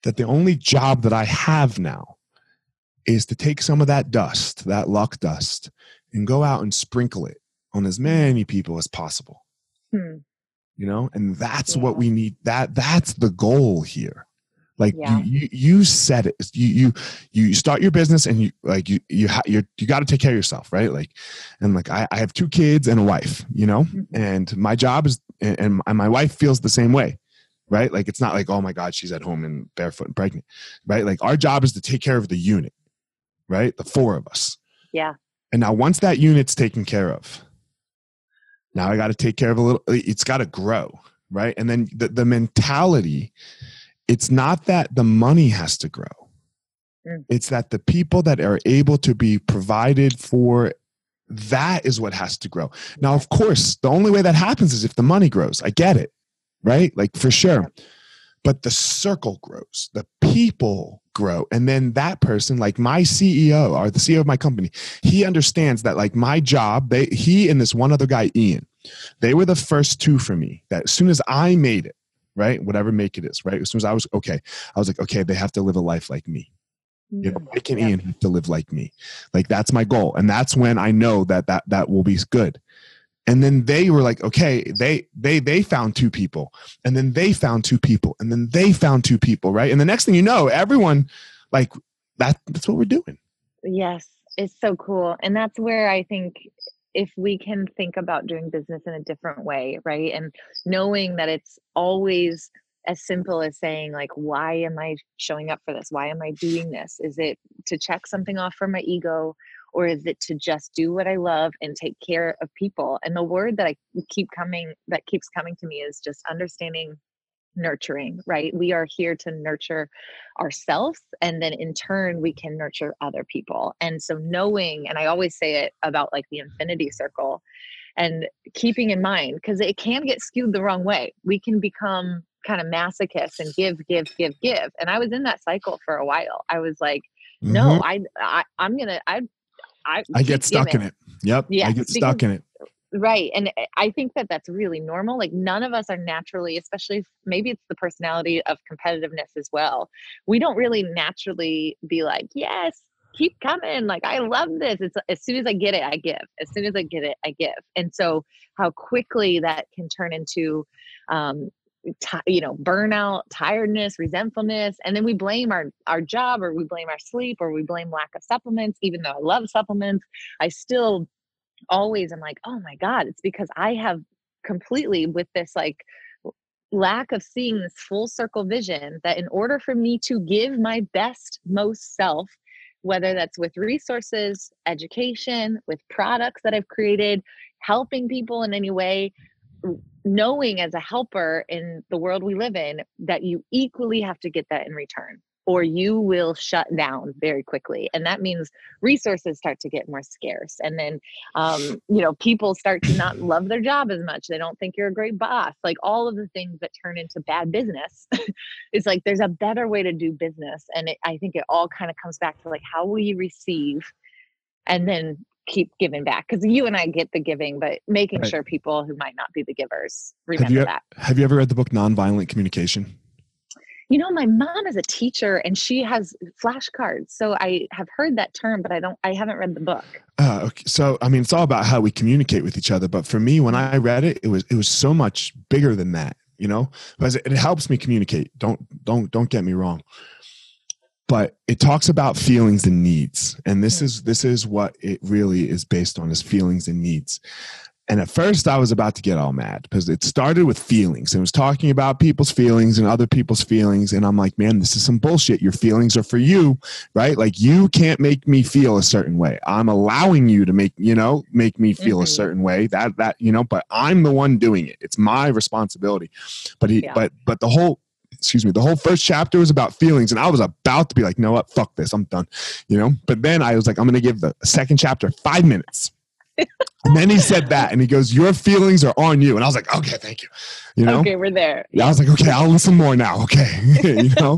Speaker 1: that the only job that I have now is to take some of that dust, that luck dust, and go out and sprinkle it on as many people as possible.
Speaker 2: Hmm.
Speaker 1: You know, and that's yeah. what we need. That that's the goal here like
Speaker 2: yeah.
Speaker 1: you, you you said it. You you you start your business and you like you you ha- you you got to take care of yourself right? Like and like I, I have two kids and a wife you know? Mm-hmm. and my job is and, and my wife feels the same way right? Like it's not like oh my god she's at home and barefoot and pregnant right? Like our job is to take care of the unit right? The four of us.
Speaker 2: Yeah.
Speaker 1: And now once that unit's taken care of now i got to take care of a little it's got to grow right? And then the, the mentality it's not that the money has to grow.
Speaker 2: Mm.
Speaker 1: It's that the people that are able to be provided for that is what has to grow. Now, of course, the only way that happens is if the money grows. I get it, right? Like for sure. But the circle grows, the people grow. And then that person, like my CEO or the CEO of my company, he understands that like my job, they he and this one other guy, Ian, they were the first two for me. That as soon as I made it, right? Whatever make it is, right? As soon as I was okay, I was like, okay, they have to live a life like me. You know, mm-hmm. Mike and yeah. Ian have to live like me. Like that's my goal. And that's when I know that that that will be good. And then they were like, okay, they they they found two people. And then they found two people. And then they found two people, right? And the next thing you know, everyone like that that's what we're doing.
Speaker 2: Yes. It's so cool. And that's where I think if we can think about doing business in a different way, right? And knowing that it's always as simple as saying like why am i showing up for this why am i doing this is it to check something off for my ego or is it to just do what I love and take care of people? And the word that I keep coming that keeps coming to me is just understanding nurturing, right? We are here to nurture ourselves and then in turn we can nurture other people. And so knowing and I always say it about like the infinity circle and keeping in mind because it can get skewed the wrong way. We can become kind of masochists and give give give give and i was in that cycle for a while i was like mm-hmm. no I, I i'm gonna i
Speaker 1: i, I get stuck giving. in it yep yeah i get stuck in it
Speaker 2: right and eh, i think that that's really normal like none of us are naturally especially maybe it's the personality of competitiveness as well we don't really naturally be like yes keep coming like i love this it's as soon as i get it i give as soon as i get it i give and so how quickly that can turn into um, you know burnout tiredness resentfulness and then we blame our our job or we blame our sleep or we blame lack of supplements even though i love supplements i still always I'm like oh my god it's because i have completely with this like lack of seeing this full circle vision that in order for me to give my best most self whether that's with resources education with products that i've created helping people in any way knowing as a helper in the world we live in that you equally have to get that in return or you will shut down very quickly and that means resources start to get more scarce and then um, you know people start to not love their job as much they don't think you're a great boss like all of the things that turn into bad business (laughs) it's like there's a better way to do business and it, i think it all kind of comes back to like how will you receive and then keep giving back because you and I get the giving, but making right. sure people who might not be the givers remember
Speaker 1: have you,
Speaker 2: that.
Speaker 1: Have you ever read the book Nonviolent Communication?
Speaker 2: You know, my mom is a teacher and she has flashcards. So I have heard that term, but I don't, I haven't read the book.
Speaker 1: Uh, okay. So, I mean, it's all about how we communicate with each other. But for me, when I read it, it was, it was so much bigger than that, you know, because it, it helps me communicate. Don't, don't, don't get me wrong but it talks about feelings and needs and this is this is what it really is based on is feelings and needs and at first i was about to get all mad because it started with feelings. And it was talking about people's feelings and other people's feelings. And i'm like man this is some bullshit. Your feelings are for you right? Like you can't make me feel a certain way. I'm allowing you to make you know make me feel mm-hmm. a certain way. That that you know but i'm the one doing it. It's my responsibility. But he yeah. but but the whole excuse me, the whole first chapter was about feelings, and I was about to be like, no, what, fuck this, I'm done, you know. But then I was like, I'm gonna give the second chapter five minutes. And then he said that, and he goes, "Your feelings are on you," and I was like, "Okay, thank you." You know,
Speaker 2: okay, we're there.
Speaker 1: Yeah, I was like, "Okay, I'll listen more now." Okay, (laughs) you know.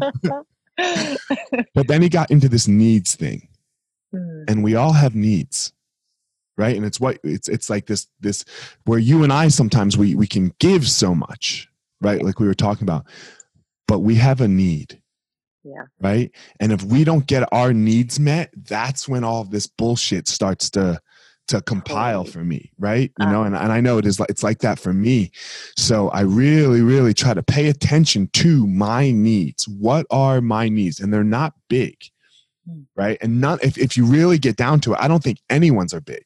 Speaker 1: (laughs) but then he got into this needs thing, mm. and we all have needs, right? And it's what it's it's like this this where you and I sometimes we we can give so much, right? Like we were talking about, but we have a need.
Speaker 2: Yeah.
Speaker 1: Right. And if we don't get our needs met, that's when all this bullshit starts to to compile for me right you know uh-huh. and, and i know it is like it's like that for me so i really really try to pay attention to my needs what are my needs and they're not big hmm. right and not if, if you really get down to it i don't think anyone's are big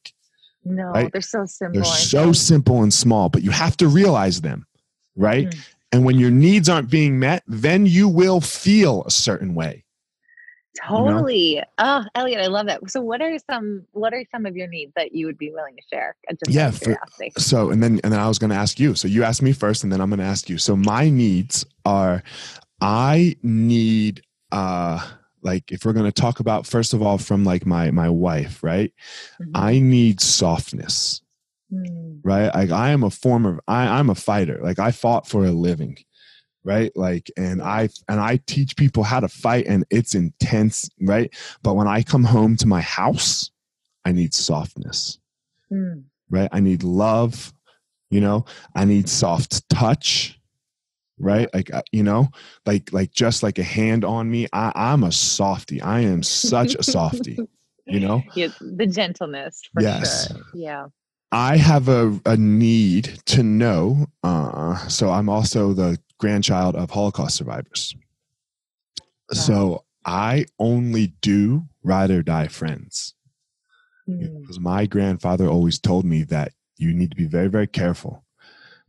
Speaker 2: no right? they're so simple
Speaker 1: they're so simple and small but you have to realize them right mm-hmm. And when your needs aren't being met, then you will feel a certain way.
Speaker 2: Totally. You know? Oh, Eliot, I love that. So what are some what are some of your needs that you would be willing to share?
Speaker 1: Uh, just yeah. For, so and then and then I was gonna ask you. So you asked me first and then I'm gonna ask you. So my needs are I need uh like if we're going to talk about first of all from like my my wife right mm-hmm. i need softness mm. right like i am a former I, i'm a fighter like i fought for a living right? Like and i and i teach people how to fight and it's intense right? But when i come home to my house i need softness mm. right? I need love you know? I need soft touch right? Like uh, you know? Like like just like a hand on me i i'm a softy. I am such a softy (laughs) you know?
Speaker 2: Yeah, the gentleness yes. sure. yeah.
Speaker 1: I have a, a need to know. Uh, so I'm also the grandchild of Holocaust survivors. Wow. So I only do ride or die friends. Mm. Because my grandfather always told me that you need to be very, very careful.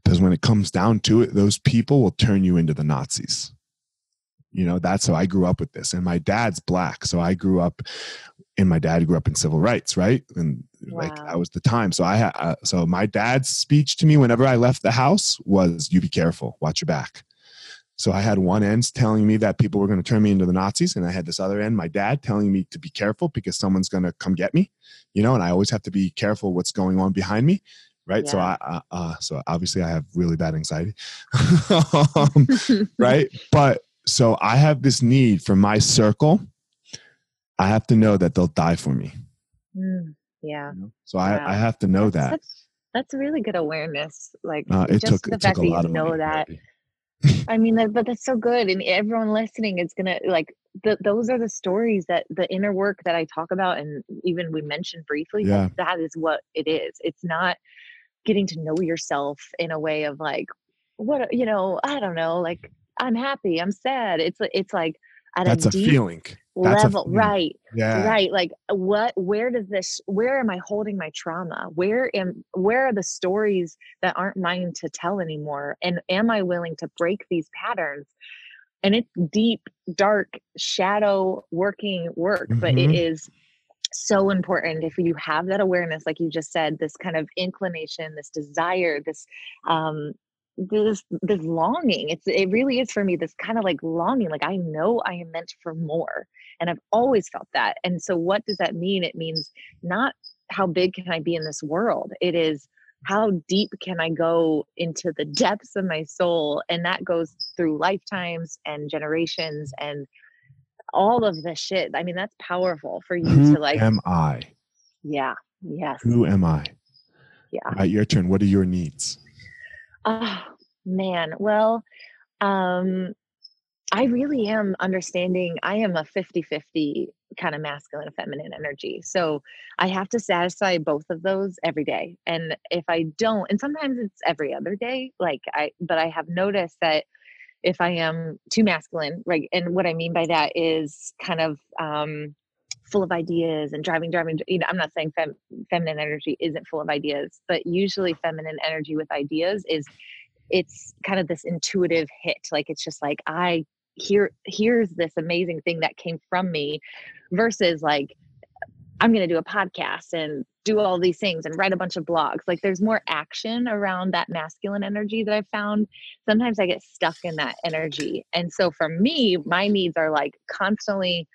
Speaker 1: Because when it comes down to it, those people will turn you into the Nazis. You know, that's how I grew up with this. And my dad's black. So I grew up and my dad grew up in civil rights, right? And wow. like that was the time. So I had uh, so my dad's speech to me whenever I left the house was you be careful, watch your back. So I had one end telling me that people were going to turn me into the Nazis, and I had this other end, my dad, telling me to be careful because someone's going to come get me, you know, and I always have to be careful what's going on behind me, right? Yeah. So I, uh, uh, so obviously I have really bad anxiety, (laughs) um, (laughs) right? But so I have this need for my circle. I have to know that they'll die for me.
Speaker 2: Mm, yeah.
Speaker 1: You know? So I, I have to know
Speaker 2: that's,
Speaker 1: that.
Speaker 2: That's, that's really good awareness. Like
Speaker 1: uh, it just took, the it fact lot of
Speaker 2: know that. (laughs) I mean, that, but that's so good, and everyone listening is gonna like. The, those are the stories that the inner work that I talk about, and even we mentioned briefly.
Speaker 1: Yeah.
Speaker 2: That, that is what it is. It's not getting to know yourself in a way of like, what you know, I don't know, like I'm happy, I'm sad. It's it's like
Speaker 1: at that's a, a feeling
Speaker 2: that's level right yeah. right like what where does this where am i holding my trauma where am where are the stories that aren't mine to tell anymore and am i willing to break these patterns and it's deep dark shadow working work mm-hmm. but it mm-hmm. so important if you have that awareness like you just said this kind of inclination this desire this um this this longing it's it really is for me this kind of like longing like i know i am meant for more and i've always felt that and so what does that mean? It means not how big can i be in this world it is how deep can i go into the depths of my soul and that goes through lifetimes and generations and all of the shit i mean that's powerful for you
Speaker 1: Who
Speaker 2: to like
Speaker 1: am i?
Speaker 2: Yeah yes.
Speaker 1: Who am I?
Speaker 2: yeah.
Speaker 1: All right your turn what are your needs
Speaker 2: Oh, man. Well, um, I really am understanding. I am a 50 50 kind of masculine and feminine energy. So I have to satisfy both of those every day. And if I don't, and sometimes it's every other day, like I, but I have noticed that if I am too masculine, right? And what I mean by that is kind of, um, full of ideas and driving driving you know i'm not saying fem, feminine energy isn't full of ideas but usually feminine energy with ideas is it's kind of this intuitive hit like it's just like i here here's this amazing thing that came from me versus like i'm going to do a podcast and do all these things and write a bunch of blogs. Like there's more action around that masculine energy that i found. Sometimes i get stuck in that energy and so for me my needs are like constantly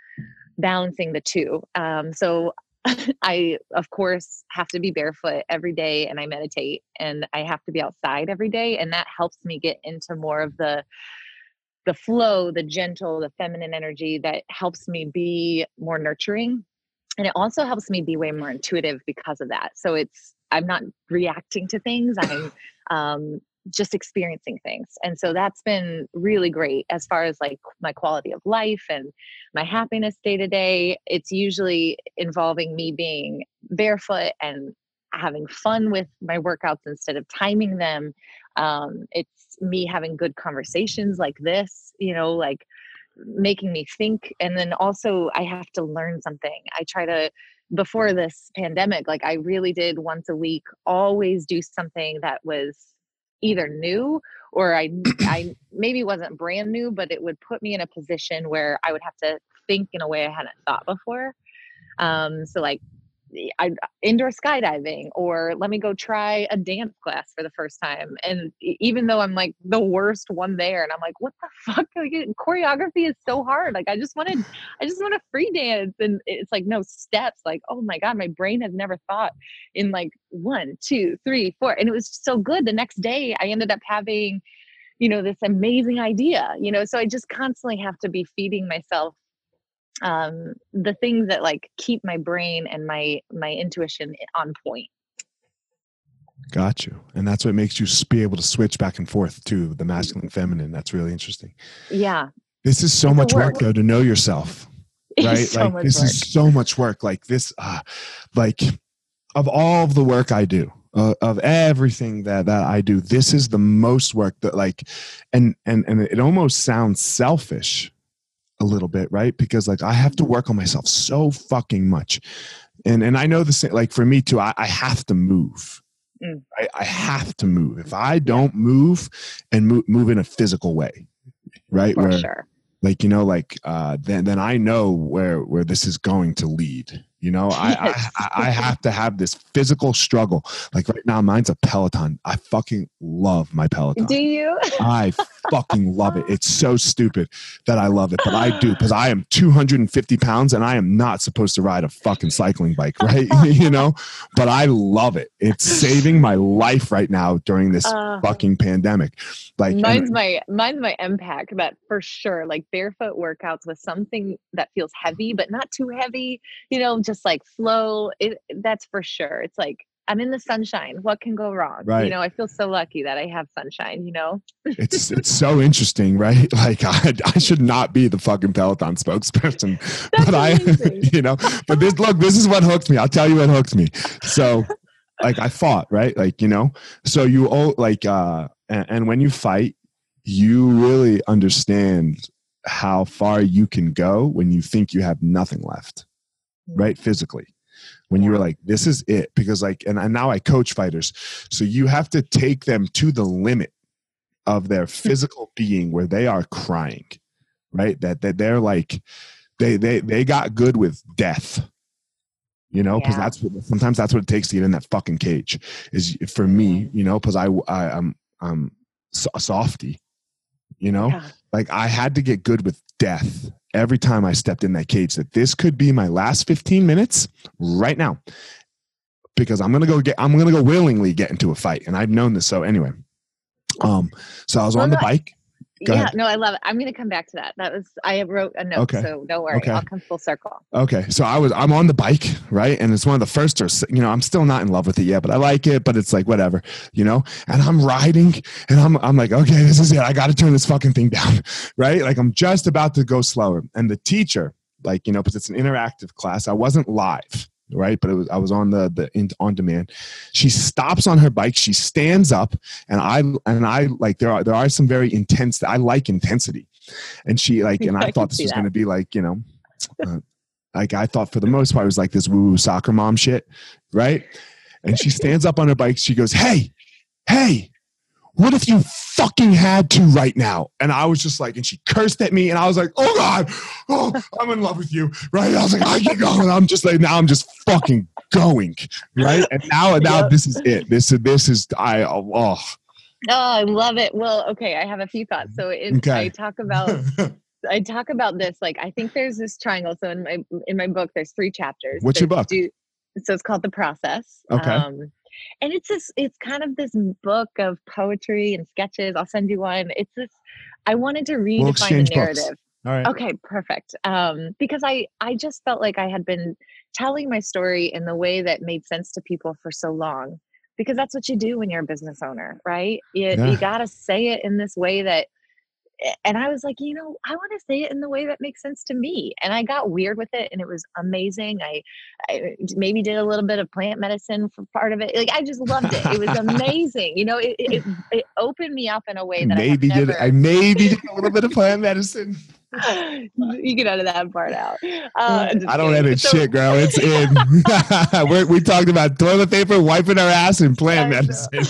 Speaker 2: balancing the two. Um, so (laughs) I, of course, have to be barefoot every day and I meditate and I have to be outside every day. And that helps me get into more of the, the flow, the gentle, the feminine energy that helps me be more nurturing. And it also helps me be way more intuitive because of that. So it's, I'm not reacting to things. I'm (coughs) um, just experiencing things. And so that's been really great as far as like my quality of life and my happiness day to day. It's usually involving me being barefoot and having fun with my workouts instead of timing them. Um, it's me having good conversations like this, you know, like making me think. And then also, I have to learn something. I try to before this pandemic like i really did once a week always do something that was either new or I I maybe wasn't brand new, but it would put me in a position where I would have to think in a way I hadn't thought before. Um, so like I indoor skydiving or let me go try a dance class for the first time. And even though I'm like the worst one there, and I'm like, what the (laughs) fuck? Like, choreography is so hard. Like I just wanted, I just want to free dance, and it's like no steps. Like oh my god, my brain has never thought in like one, two, three, four, and it was so good. The next day, I ended up having, you know, this amazing idea. You know, so I just constantly have to be feeding myself um, the things that like keep my brain and my my intuition on point.
Speaker 1: Got you, and that's what makes you be able to switch back and forth to the masculine, feminine. That's really interesting.
Speaker 2: Yeah,
Speaker 1: this is so it's much work. work though to know yourself, (laughs) right? So like this work. is so much work. Like this, uh, like of all of the work I do, uh, of everything that that I do, this is the most work that like, and and and it almost sounds selfish a little bit, right? Because like I have to work on myself so fucking much. And and I know the same like for me too, I, I have to move. Mm. I, I have to move. If I don't move and move, move in a physical way, right?
Speaker 2: For Where, sure.
Speaker 1: like you know like uh then then i know where where this is going to lead you know
Speaker 2: Yes.
Speaker 1: I, I i have to have this physical struggle like right now mine's a peloton i fucking love my peloton
Speaker 2: Do you?
Speaker 1: I fucking love it. It's so stupid that I love it, but I do because I am 250 pounds and I am not supposed to ride a fucking cycling bike, (laughs) right? (laughs) you know, but I love it. It's saving my life right now during this
Speaker 2: Uh,
Speaker 1: fucking pandemic. Like, and-
Speaker 2: mine's my mine's my impact that for sure like barefoot workouts with something that feels heavy but not too heavy you know just like flow. it that's for sure it's like i'm in the sunshine what can go wrong
Speaker 1: Right.
Speaker 2: you know i feel so lucky that i have sunshine you know
Speaker 1: it's (laughs) it's so interesting, right? (laughs) Like I, I should not be the fucking Peloton spokesperson, (laughs)
Speaker 2: That's
Speaker 1: but I, you know, but this look, this is what hooked me. I'll tell you what hooked me. So, like I fought, right? Like you know, so you all like, uh, and, and when you fight, you really understand how far you can go when you think you have nothing left, right? Physically. When you were like, this is it, because like, and, and now I coach fighters, so you have to take them to the limit of their hmm. physical being where they are crying right that that they're like they they they got good with death you know because
Speaker 2: Yeah.
Speaker 1: that's what sometimes that's what it takes to get in that fucking cage is for me mm-hmm. you know because i, I i'm i'm so- a softy you know
Speaker 2: Yeah.
Speaker 1: like i had to get good with death every time i stepped in that cage that this could be my last 15 minutes right now. Because i'm gonna go get i'm gonna go willingly get into a fight and i've known this so anyway. Um so i was on the bike Go
Speaker 2: yeah
Speaker 1: ahead.
Speaker 2: no i love it i'm gonna come back to that that was i wrote a note
Speaker 1: Okay.
Speaker 2: so don't worry
Speaker 1: Okay.
Speaker 2: i'll come full circle
Speaker 1: Okay, so I was I'm on the bike, right? And it's one of the first or you know, I'm still not in love with it yet, but I like it, but it's like whatever, you know? And I'm riding and I'm I'm like, okay, this is it. I got to turn this fucking thing (laughs) down, right? Like I'm just about to go slower. And the teacher, like, you know, because it's an interactive class, I wasn't live, right? But it was I was on the the in, on demand. She stops on her bike, she stands up, and I and I like there are there are some very intense I like intensity. And she like and (laughs)
Speaker 2: I
Speaker 1: I thought this was going to be like, you know, (laughs) uh, like I thought for the most part it was like this woo woo soccer mom shit, right? And she stands up on her bike. She goes, "Hey, hey, what if you fucking had to right now?" And I was just like, and she cursed at me, and I was like, "Oh God, oh, I'm in love with you, right?" I was like, "I get going." I'm just like, now I'm just fucking going, right? And now, (laughs) now
Speaker 2: Yep.
Speaker 1: this is it. This is this is I oh.
Speaker 2: oh i love it well okay i have a few thoughts so it,
Speaker 1: Okay.
Speaker 2: i talk about (laughs) I talk about this like I think there's this triangle. So in my in my book, there's three chapters.
Speaker 1: What's your book?
Speaker 2: Do, so it's called the process.
Speaker 1: Okay.
Speaker 2: Um, and it's this. It's kind of this book of poetry and sketches. I'll send you one. It's this. I wanted to
Speaker 1: We'll
Speaker 2: redefine
Speaker 1: exchange
Speaker 2: the
Speaker 1: books.
Speaker 2: narrative.
Speaker 1: All right.
Speaker 2: Okay, perfect. Um, because I I just felt like I had been telling my story in the way that made sense to people for so long. Because that's what you do when you're a business owner, right? You,
Speaker 1: Yeah.
Speaker 2: you got to say it in this way that and I was like, you know, I want to say it in the way that makes sense to me. And I got weird with it and it was amazing. I, I maybe did a little bit of plant medicine for part of it. Like I just loved it. It was (laughs) amazing. You know, it, it, it opened me up in a way that
Speaker 1: maybe
Speaker 2: I have
Speaker 1: did I maybe did (laughs) a little bit of plant medicine.
Speaker 2: you get out of that part out. Uh,
Speaker 1: I don't
Speaker 2: kidding.
Speaker 1: edit
Speaker 2: So-
Speaker 1: shit, girl. It's in. (laughs) We're, talked about toilet paper, wiping our ass, and plant medicine.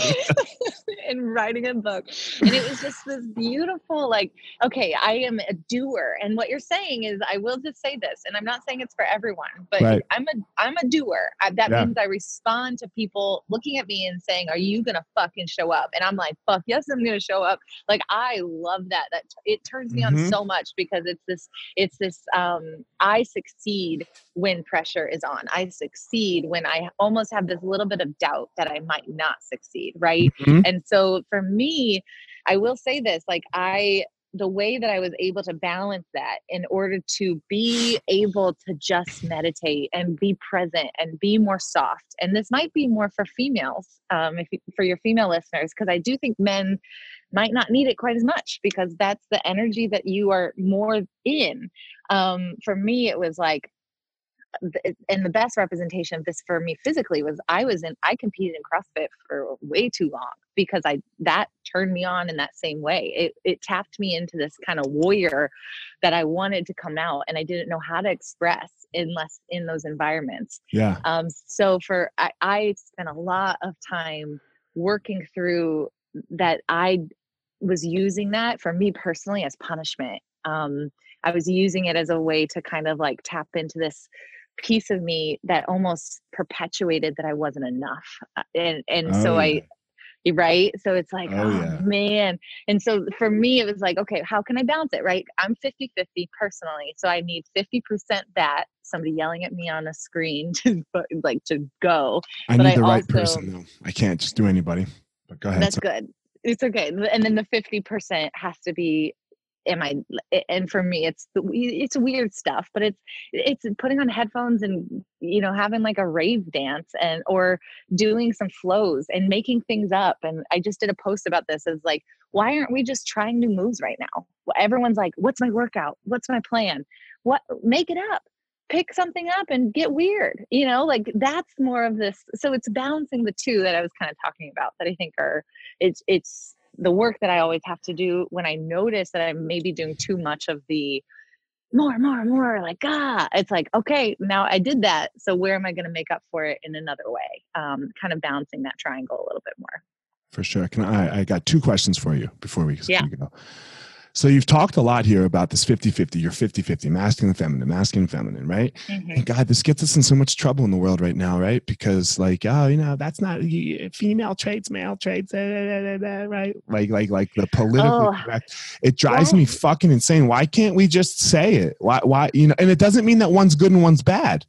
Speaker 2: And writing a book and it was just this beautiful like okay i am a doer and what you're saying is i will just say this and i'm not saying it's for everyone but
Speaker 1: Right.
Speaker 2: i'm a i'm a doer I, that
Speaker 1: Yeah.
Speaker 2: means i respond to people looking at me and saying are you gonna fucking show up and i'm like fuck yes i'm gonna show up like i love that that it turns me on
Speaker 1: Mhm.
Speaker 2: so much because it's this it's this um i succeed when pressure is on i succeed when i almost have this little bit of doubt that i might not succeed right
Speaker 1: Mhm.
Speaker 2: and so for me, I will say this like, I, the way that I was able to balance that in order to be able to just meditate and be present and be more soft. And this might be more for females, um, if you, for your female listeners, because I do think men might not need it quite as much because that's the energy that you are more in. Um, for me, it was like, and the best representation of this for me physically was I was in I competed in CrossFit for way too long because I that turned me on in that same way. It it tapped me into this kind of warrior that I wanted to come out and I didn't know how to express unless in those environments.
Speaker 1: Yeah.
Speaker 2: Um, so for I, I spent a lot of time working through that I was using that for me personally as punishment. um, I was using it as a way to kind of like tap into this piece of me that almost perpetuated that I wasn't enough. Uh, and and oh, so. I right? So it's like, oh, oh yeah. man. And so for me, it was like, okay, how can I balance it? Right. I'm 50 50 personally. So I need 50% that somebody yelling at me on a screen (laughs) to like to go.
Speaker 1: I but need I the right also, person though. I can't just do anybody. But go ahead.
Speaker 2: That's so. good. It's okay. And then the 50% has to be am I and for me it's it's weird stuff but it's it's putting on headphones and you know having like a rave dance and or doing some flows and making things up and I just did a post about this as like why aren't we just trying new moves right now? Everyone's like what's my workout? What's my plan? What make it up. Pick something up and get weird you know like that's more of this so it's balancing the two that i was kind of talking about that i think are it's it's the work that I always have to do when I notice that I'm maybe doing too much of the more, more, more, like, ah, it's like, okay, now I did that. So where am I going to make up for it in another way? Um, kind of balancing that triangle a little bit more.
Speaker 1: For sure. Can I, I got two questions for you before we, yeah. we go. So you've talked a lot here about this 50-50, you're 50-50, masculine feminine, masculine feminine, right? Mm-hmm. And God, this gets us in so much trouble in the world right now, right? Because like, oh, you know, that's not female traits, male traits, right? Like, like, like the political oh. correct. It drives me fucking insane. Why can't we just say it? Why, why, you know? And it doesn't mean that one's good and one's bad.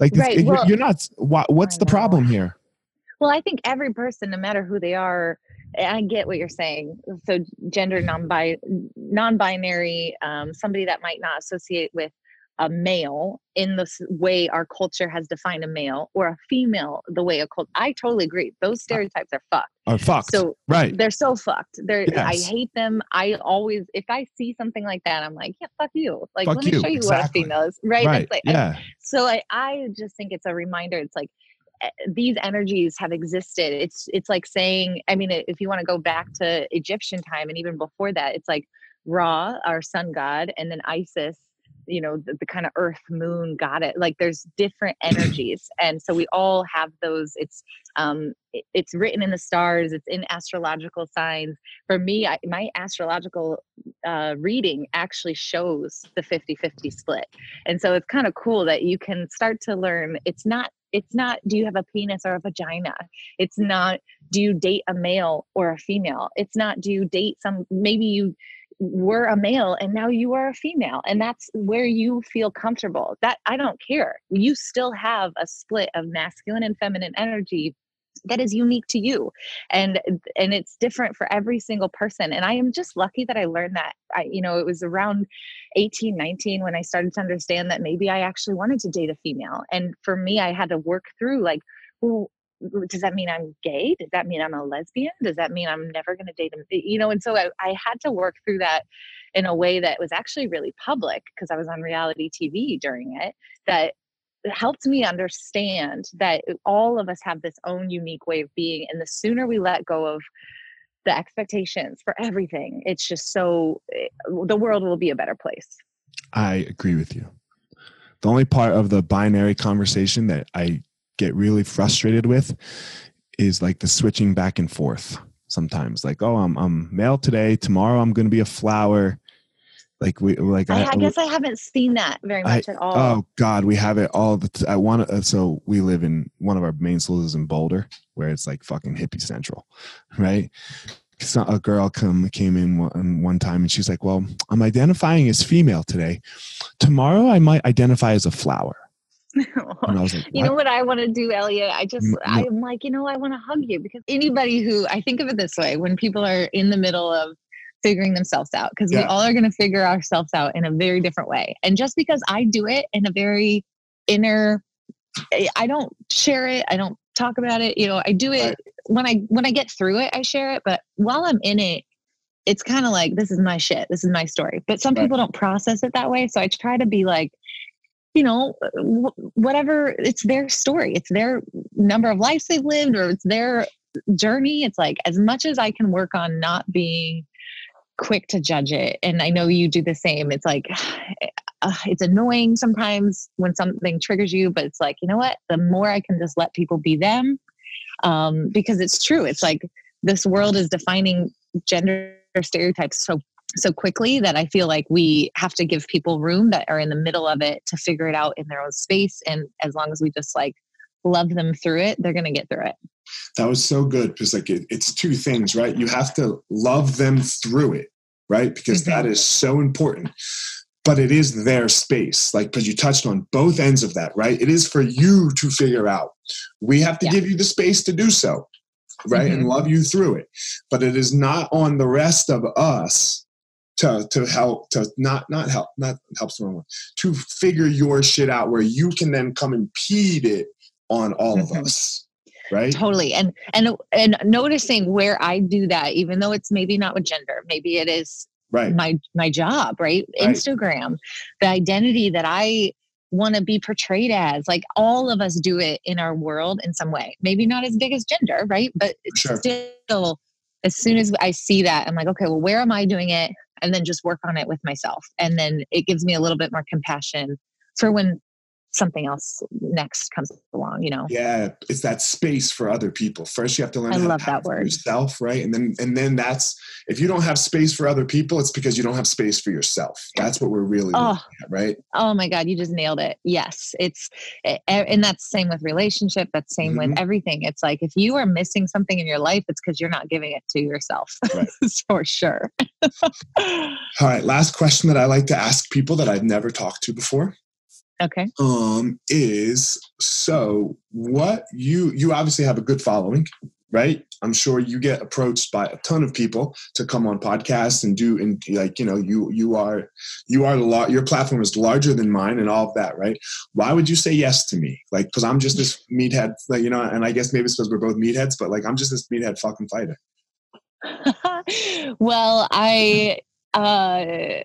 Speaker 1: Like, right. it, well, you're, not. Why, what's the problem here?
Speaker 2: Well, I think every person, no matter who they are, I get what you're saying. So gender non non-binary, um, somebody that might not associate with a male in the way our culture has defined a male or a female the way a cult i totally agree those stereotypes are fucked
Speaker 1: are fucked so right
Speaker 2: they're so fucked they're yes. i hate them i always if i see something like that i'm like yeah fuck you like fuck let me you. show you exactly. what a female is right,
Speaker 1: right. Like, yeah.
Speaker 2: I, so I, I just think it's a reminder it's like these energies have existed. It's it's like saying i mean if you want to go back to egyptian time and even before that it's like ra our sun god and then isis you know the, the kind of earth moon got it. Like there's different (coughs) energies and so we all have those. It's um it, it's written in the stars it's in astrological signs. For me I, my astrological uh, reading actually shows the 50-50 split. And so it's kind of cool that you can start to learn it's not it's not do you have a penis or a vagina? It's not do you date a male or a female? It's not do you date some maybe you were a male and now you are a female and that's where you feel comfortable. That i don't care. You still have a split of masculine and feminine energy that is unique to you. And and it's different for every single person. And i am just lucky that i learned that. I you know it was around 18 19 when i started to understand that maybe i actually wanted to date a female. And for me i had to work through like well does that mean i'm gay? Does that mean i'm a lesbian? Does that mean i'm never going to date a you know and so I, I had to work through that in a way that was actually really public because i was on reality tv during it that helped me understand that all of us have this own unique way of being and the sooner we let go of the expectations for everything it's just so eh, the world will be a better place.
Speaker 1: I agree with you. The only part of the binary conversation that i get really frustrated with is like the switching back and forth sometimes. Like oh i'm, I'm male today. Tomorrow i'm going to be a flower like we like
Speaker 2: I, I guess I haven't seen that very much
Speaker 1: I,
Speaker 2: at all.
Speaker 1: Oh God, we have it all. The t- I want to. Uh, so we live in one of our main schools is in Boulder, where it's like fucking hippie central, right? So a girl come came in one, one time and she's like, "Well, I'm identifying as female today. Tomorrow I might identify as a flower." (laughs)
Speaker 2: and I was like, you know what I want to do, Eliot? I just, no. I'm like, you know, I want to hug you because anybody who, I think of it this way when people are in the middle of figuring themselves out because yeah. we all are going to figure ourselves out in a very different way. And just because I do it in a very inner, eh, I don't share it, I don't talk about it. You know, I do it when I when I get through it, I share it. But while I'm in it, it's kind of like this is my shit, this is my story. But some right. people don't process it that way, so I try to be like. You know, whatever, it's their story. It's their number of lives they've lived, or it's their journey. It's like as much as I can work on not being quick to judge it. And I know you do the same. It's like, (sighs) uh, it's annoying sometimes when something triggers you, but it's like, you know what? The more I can just let people be them, um, because it's true. It's like this world is defining gender stereotypes so so quickly that I feel like we have to give people room that are in the middle of it to figure it out in their own space. And as long as we just like love them through it, they're going to get through it.
Speaker 1: That was so good because like it, it's two things, right? You have to love them through it, right? Because mm-hmm. that is so important. But it is their space, like because you touched on both ends of that, right? It is for you to figure out. We have to yeah. give you the space to do so, right? Mm-hmm. And love you through it. But it is not on the rest of us to to help to not not help not help someone to figure your shit out where you can then come impede it on all of mm-hmm. us right?
Speaker 2: Totally and and and noticing where i do that even though it's maybe not with gender maybe it is
Speaker 1: right.
Speaker 2: my my job right, right. instagram the identity that i want to be portrayed as like all of us do it in our world in some way. Maybe not as big as gender right? But it's sure. still as soon as i see that i'm like okay well where am i doing it? And then just work on it with myself. And then it gives me a little bit more compassion for when something else next comes along you know?
Speaker 1: Yeah it's that space for other people. First you have to learn
Speaker 2: i love that word.
Speaker 1: yourself right? And then and then that's if you don't have space for other people it's because you don't have space for yourself. That's what we're really oh, at, right?
Speaker 2: Oh my god you just nailed it. Yes it's and that's same with relationship that's same mm-hmm. with everything. It's like if you are missing something in your life it's because you're not giving it to yourself right. (laughs) for sure.
Speaker 1: All right last question that i like to ask people that i've never talked to before
Speaker 2: Okay.
Speaker 1: Um, is so what you you obviously have a good following, right? I'm sure you get approached by a ton of people to come on podcasts and do and like you know you you are you are the lot your platform is larger than mine and all of that, right? Why would you say yes to me? Like because I'm just this meathead, like you know, and I guess maybe it's because we're both meatheads, but like I'm just this meathead fucking fighter. (laughs)
Speaker 2: well, I uh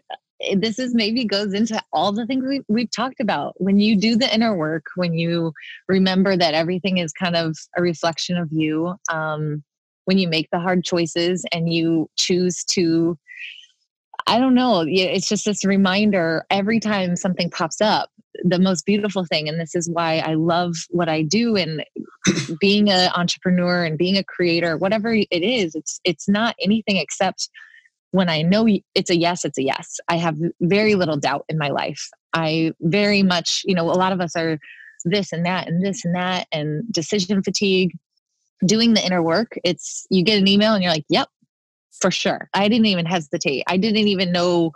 Speaker 2: this is maybe goes into all the things we, we've talked about. When you do the inner work when you remember that everything is kind of a reflection of you um, when you make the hard choices and you choose to i don't know it's just this reminder every time something pops up the most beautiful thing and this is why i love what i do and being an entrepreneur and being a creator whatever it is it's it's not anything except when I know it's a yes, it's a yes. I have very little doubt in my life. I very much, you know, a lot of us are this and that and this and that and decision fatigue. Doing the inner work, it's you get an email and you're like, yep, for sure. I didn't even hesitate. I didn't even know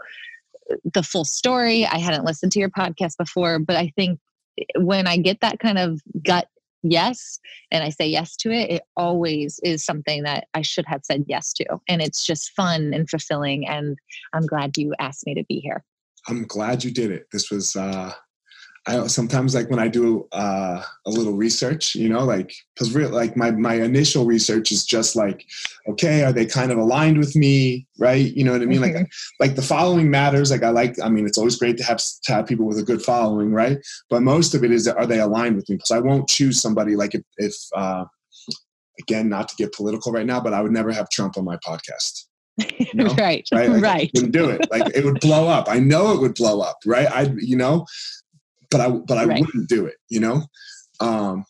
Speaker 2: uh, the full story. I hadn't listened to your podcast before, but I think eh, when I get that kind of gut yes and I say yes to it, it always is something that I should have said yes to. And it's just fun and fulfilling. And I'm glad you asked me to be here.
Speaker 1: I'm glad you did it. This was uh, I sometimes like when I do uh, a little research, you know, like because real like my my initial research is just like, okay, are they kind of aligned with me, right? You know what I mean? Mm-hmm. Like like the following matters. Like I like, I mean, it's always great to have to have people with a good following, right? But most of it is are they aligned with me? Because I won't choose somebody like if if uh, again, not to get political right now, but I would never have Trump on my podcast.
Speaker 2: You know? (laughs) right
Speaker 1: right
Speaker 2: like right
Speaker 1: wouldn't do it like it would blow up i know it would blow up right i you know but I but I right. wouldn't do it. You know, um,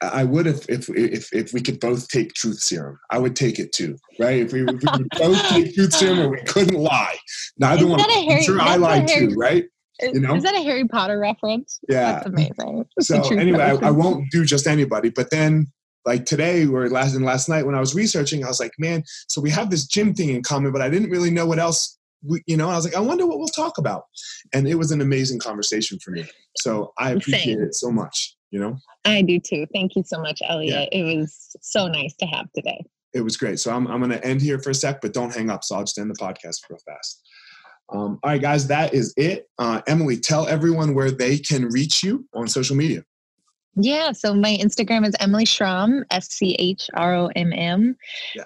Speaker 1: I would if, if if if we could both take truth serum. I would take it too, right? If we, if we could (laughs) both take truth serum and we couldn't lie, neither one. I'm sure I lied Harry, too, right?
Speaker 2: You know? Is that a Harry Potter reference?
Speaker 1: Yeah,
Speaker 2: that's amazing. (laughs)
Speaker 1: so anyway, I, I, won't do just anybody, but then. Like today, or last and last night when I was researching, I was like, "Man, so we have this gym thing in common, but I didn't really know what else we, you know, I was like, I wonder what we'll talk about. And it was an amazing conversation for me. So I appreciate Same. it so much, you know?
Speaker 2: I do too. Thank you so much, Eliot. Yeah. It was so nice to have today.
Speaker 1: It was great. So I'm, I'm going to end here for a sec, but don't hang up. So I'll just end the podcast real fast. Um, all right, guys, that is it. Uh, Emily, tell everyone where they can reach you on social media.
Speaker 2: Yeah, so my Instagram is Emily Schromm, S C H R O M M,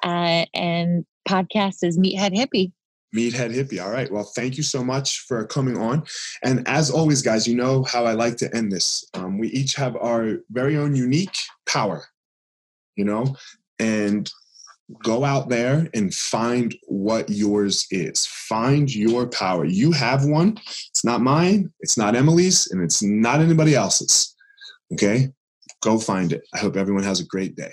Speaker 2: uh, and podcast is Meathead Hippie.
Speaker 1: Meathead Hippie. All right. Well, thank you so much for coming on. And as always, guys, you know how I like to end this. Um, we each have our very own unique power, you know, and go out there and find what yours is. Find your power. You have one. It's not mine, it's not Emily's, and it's not anybody else's. Okay? Go find it. I hope everyone has a great day.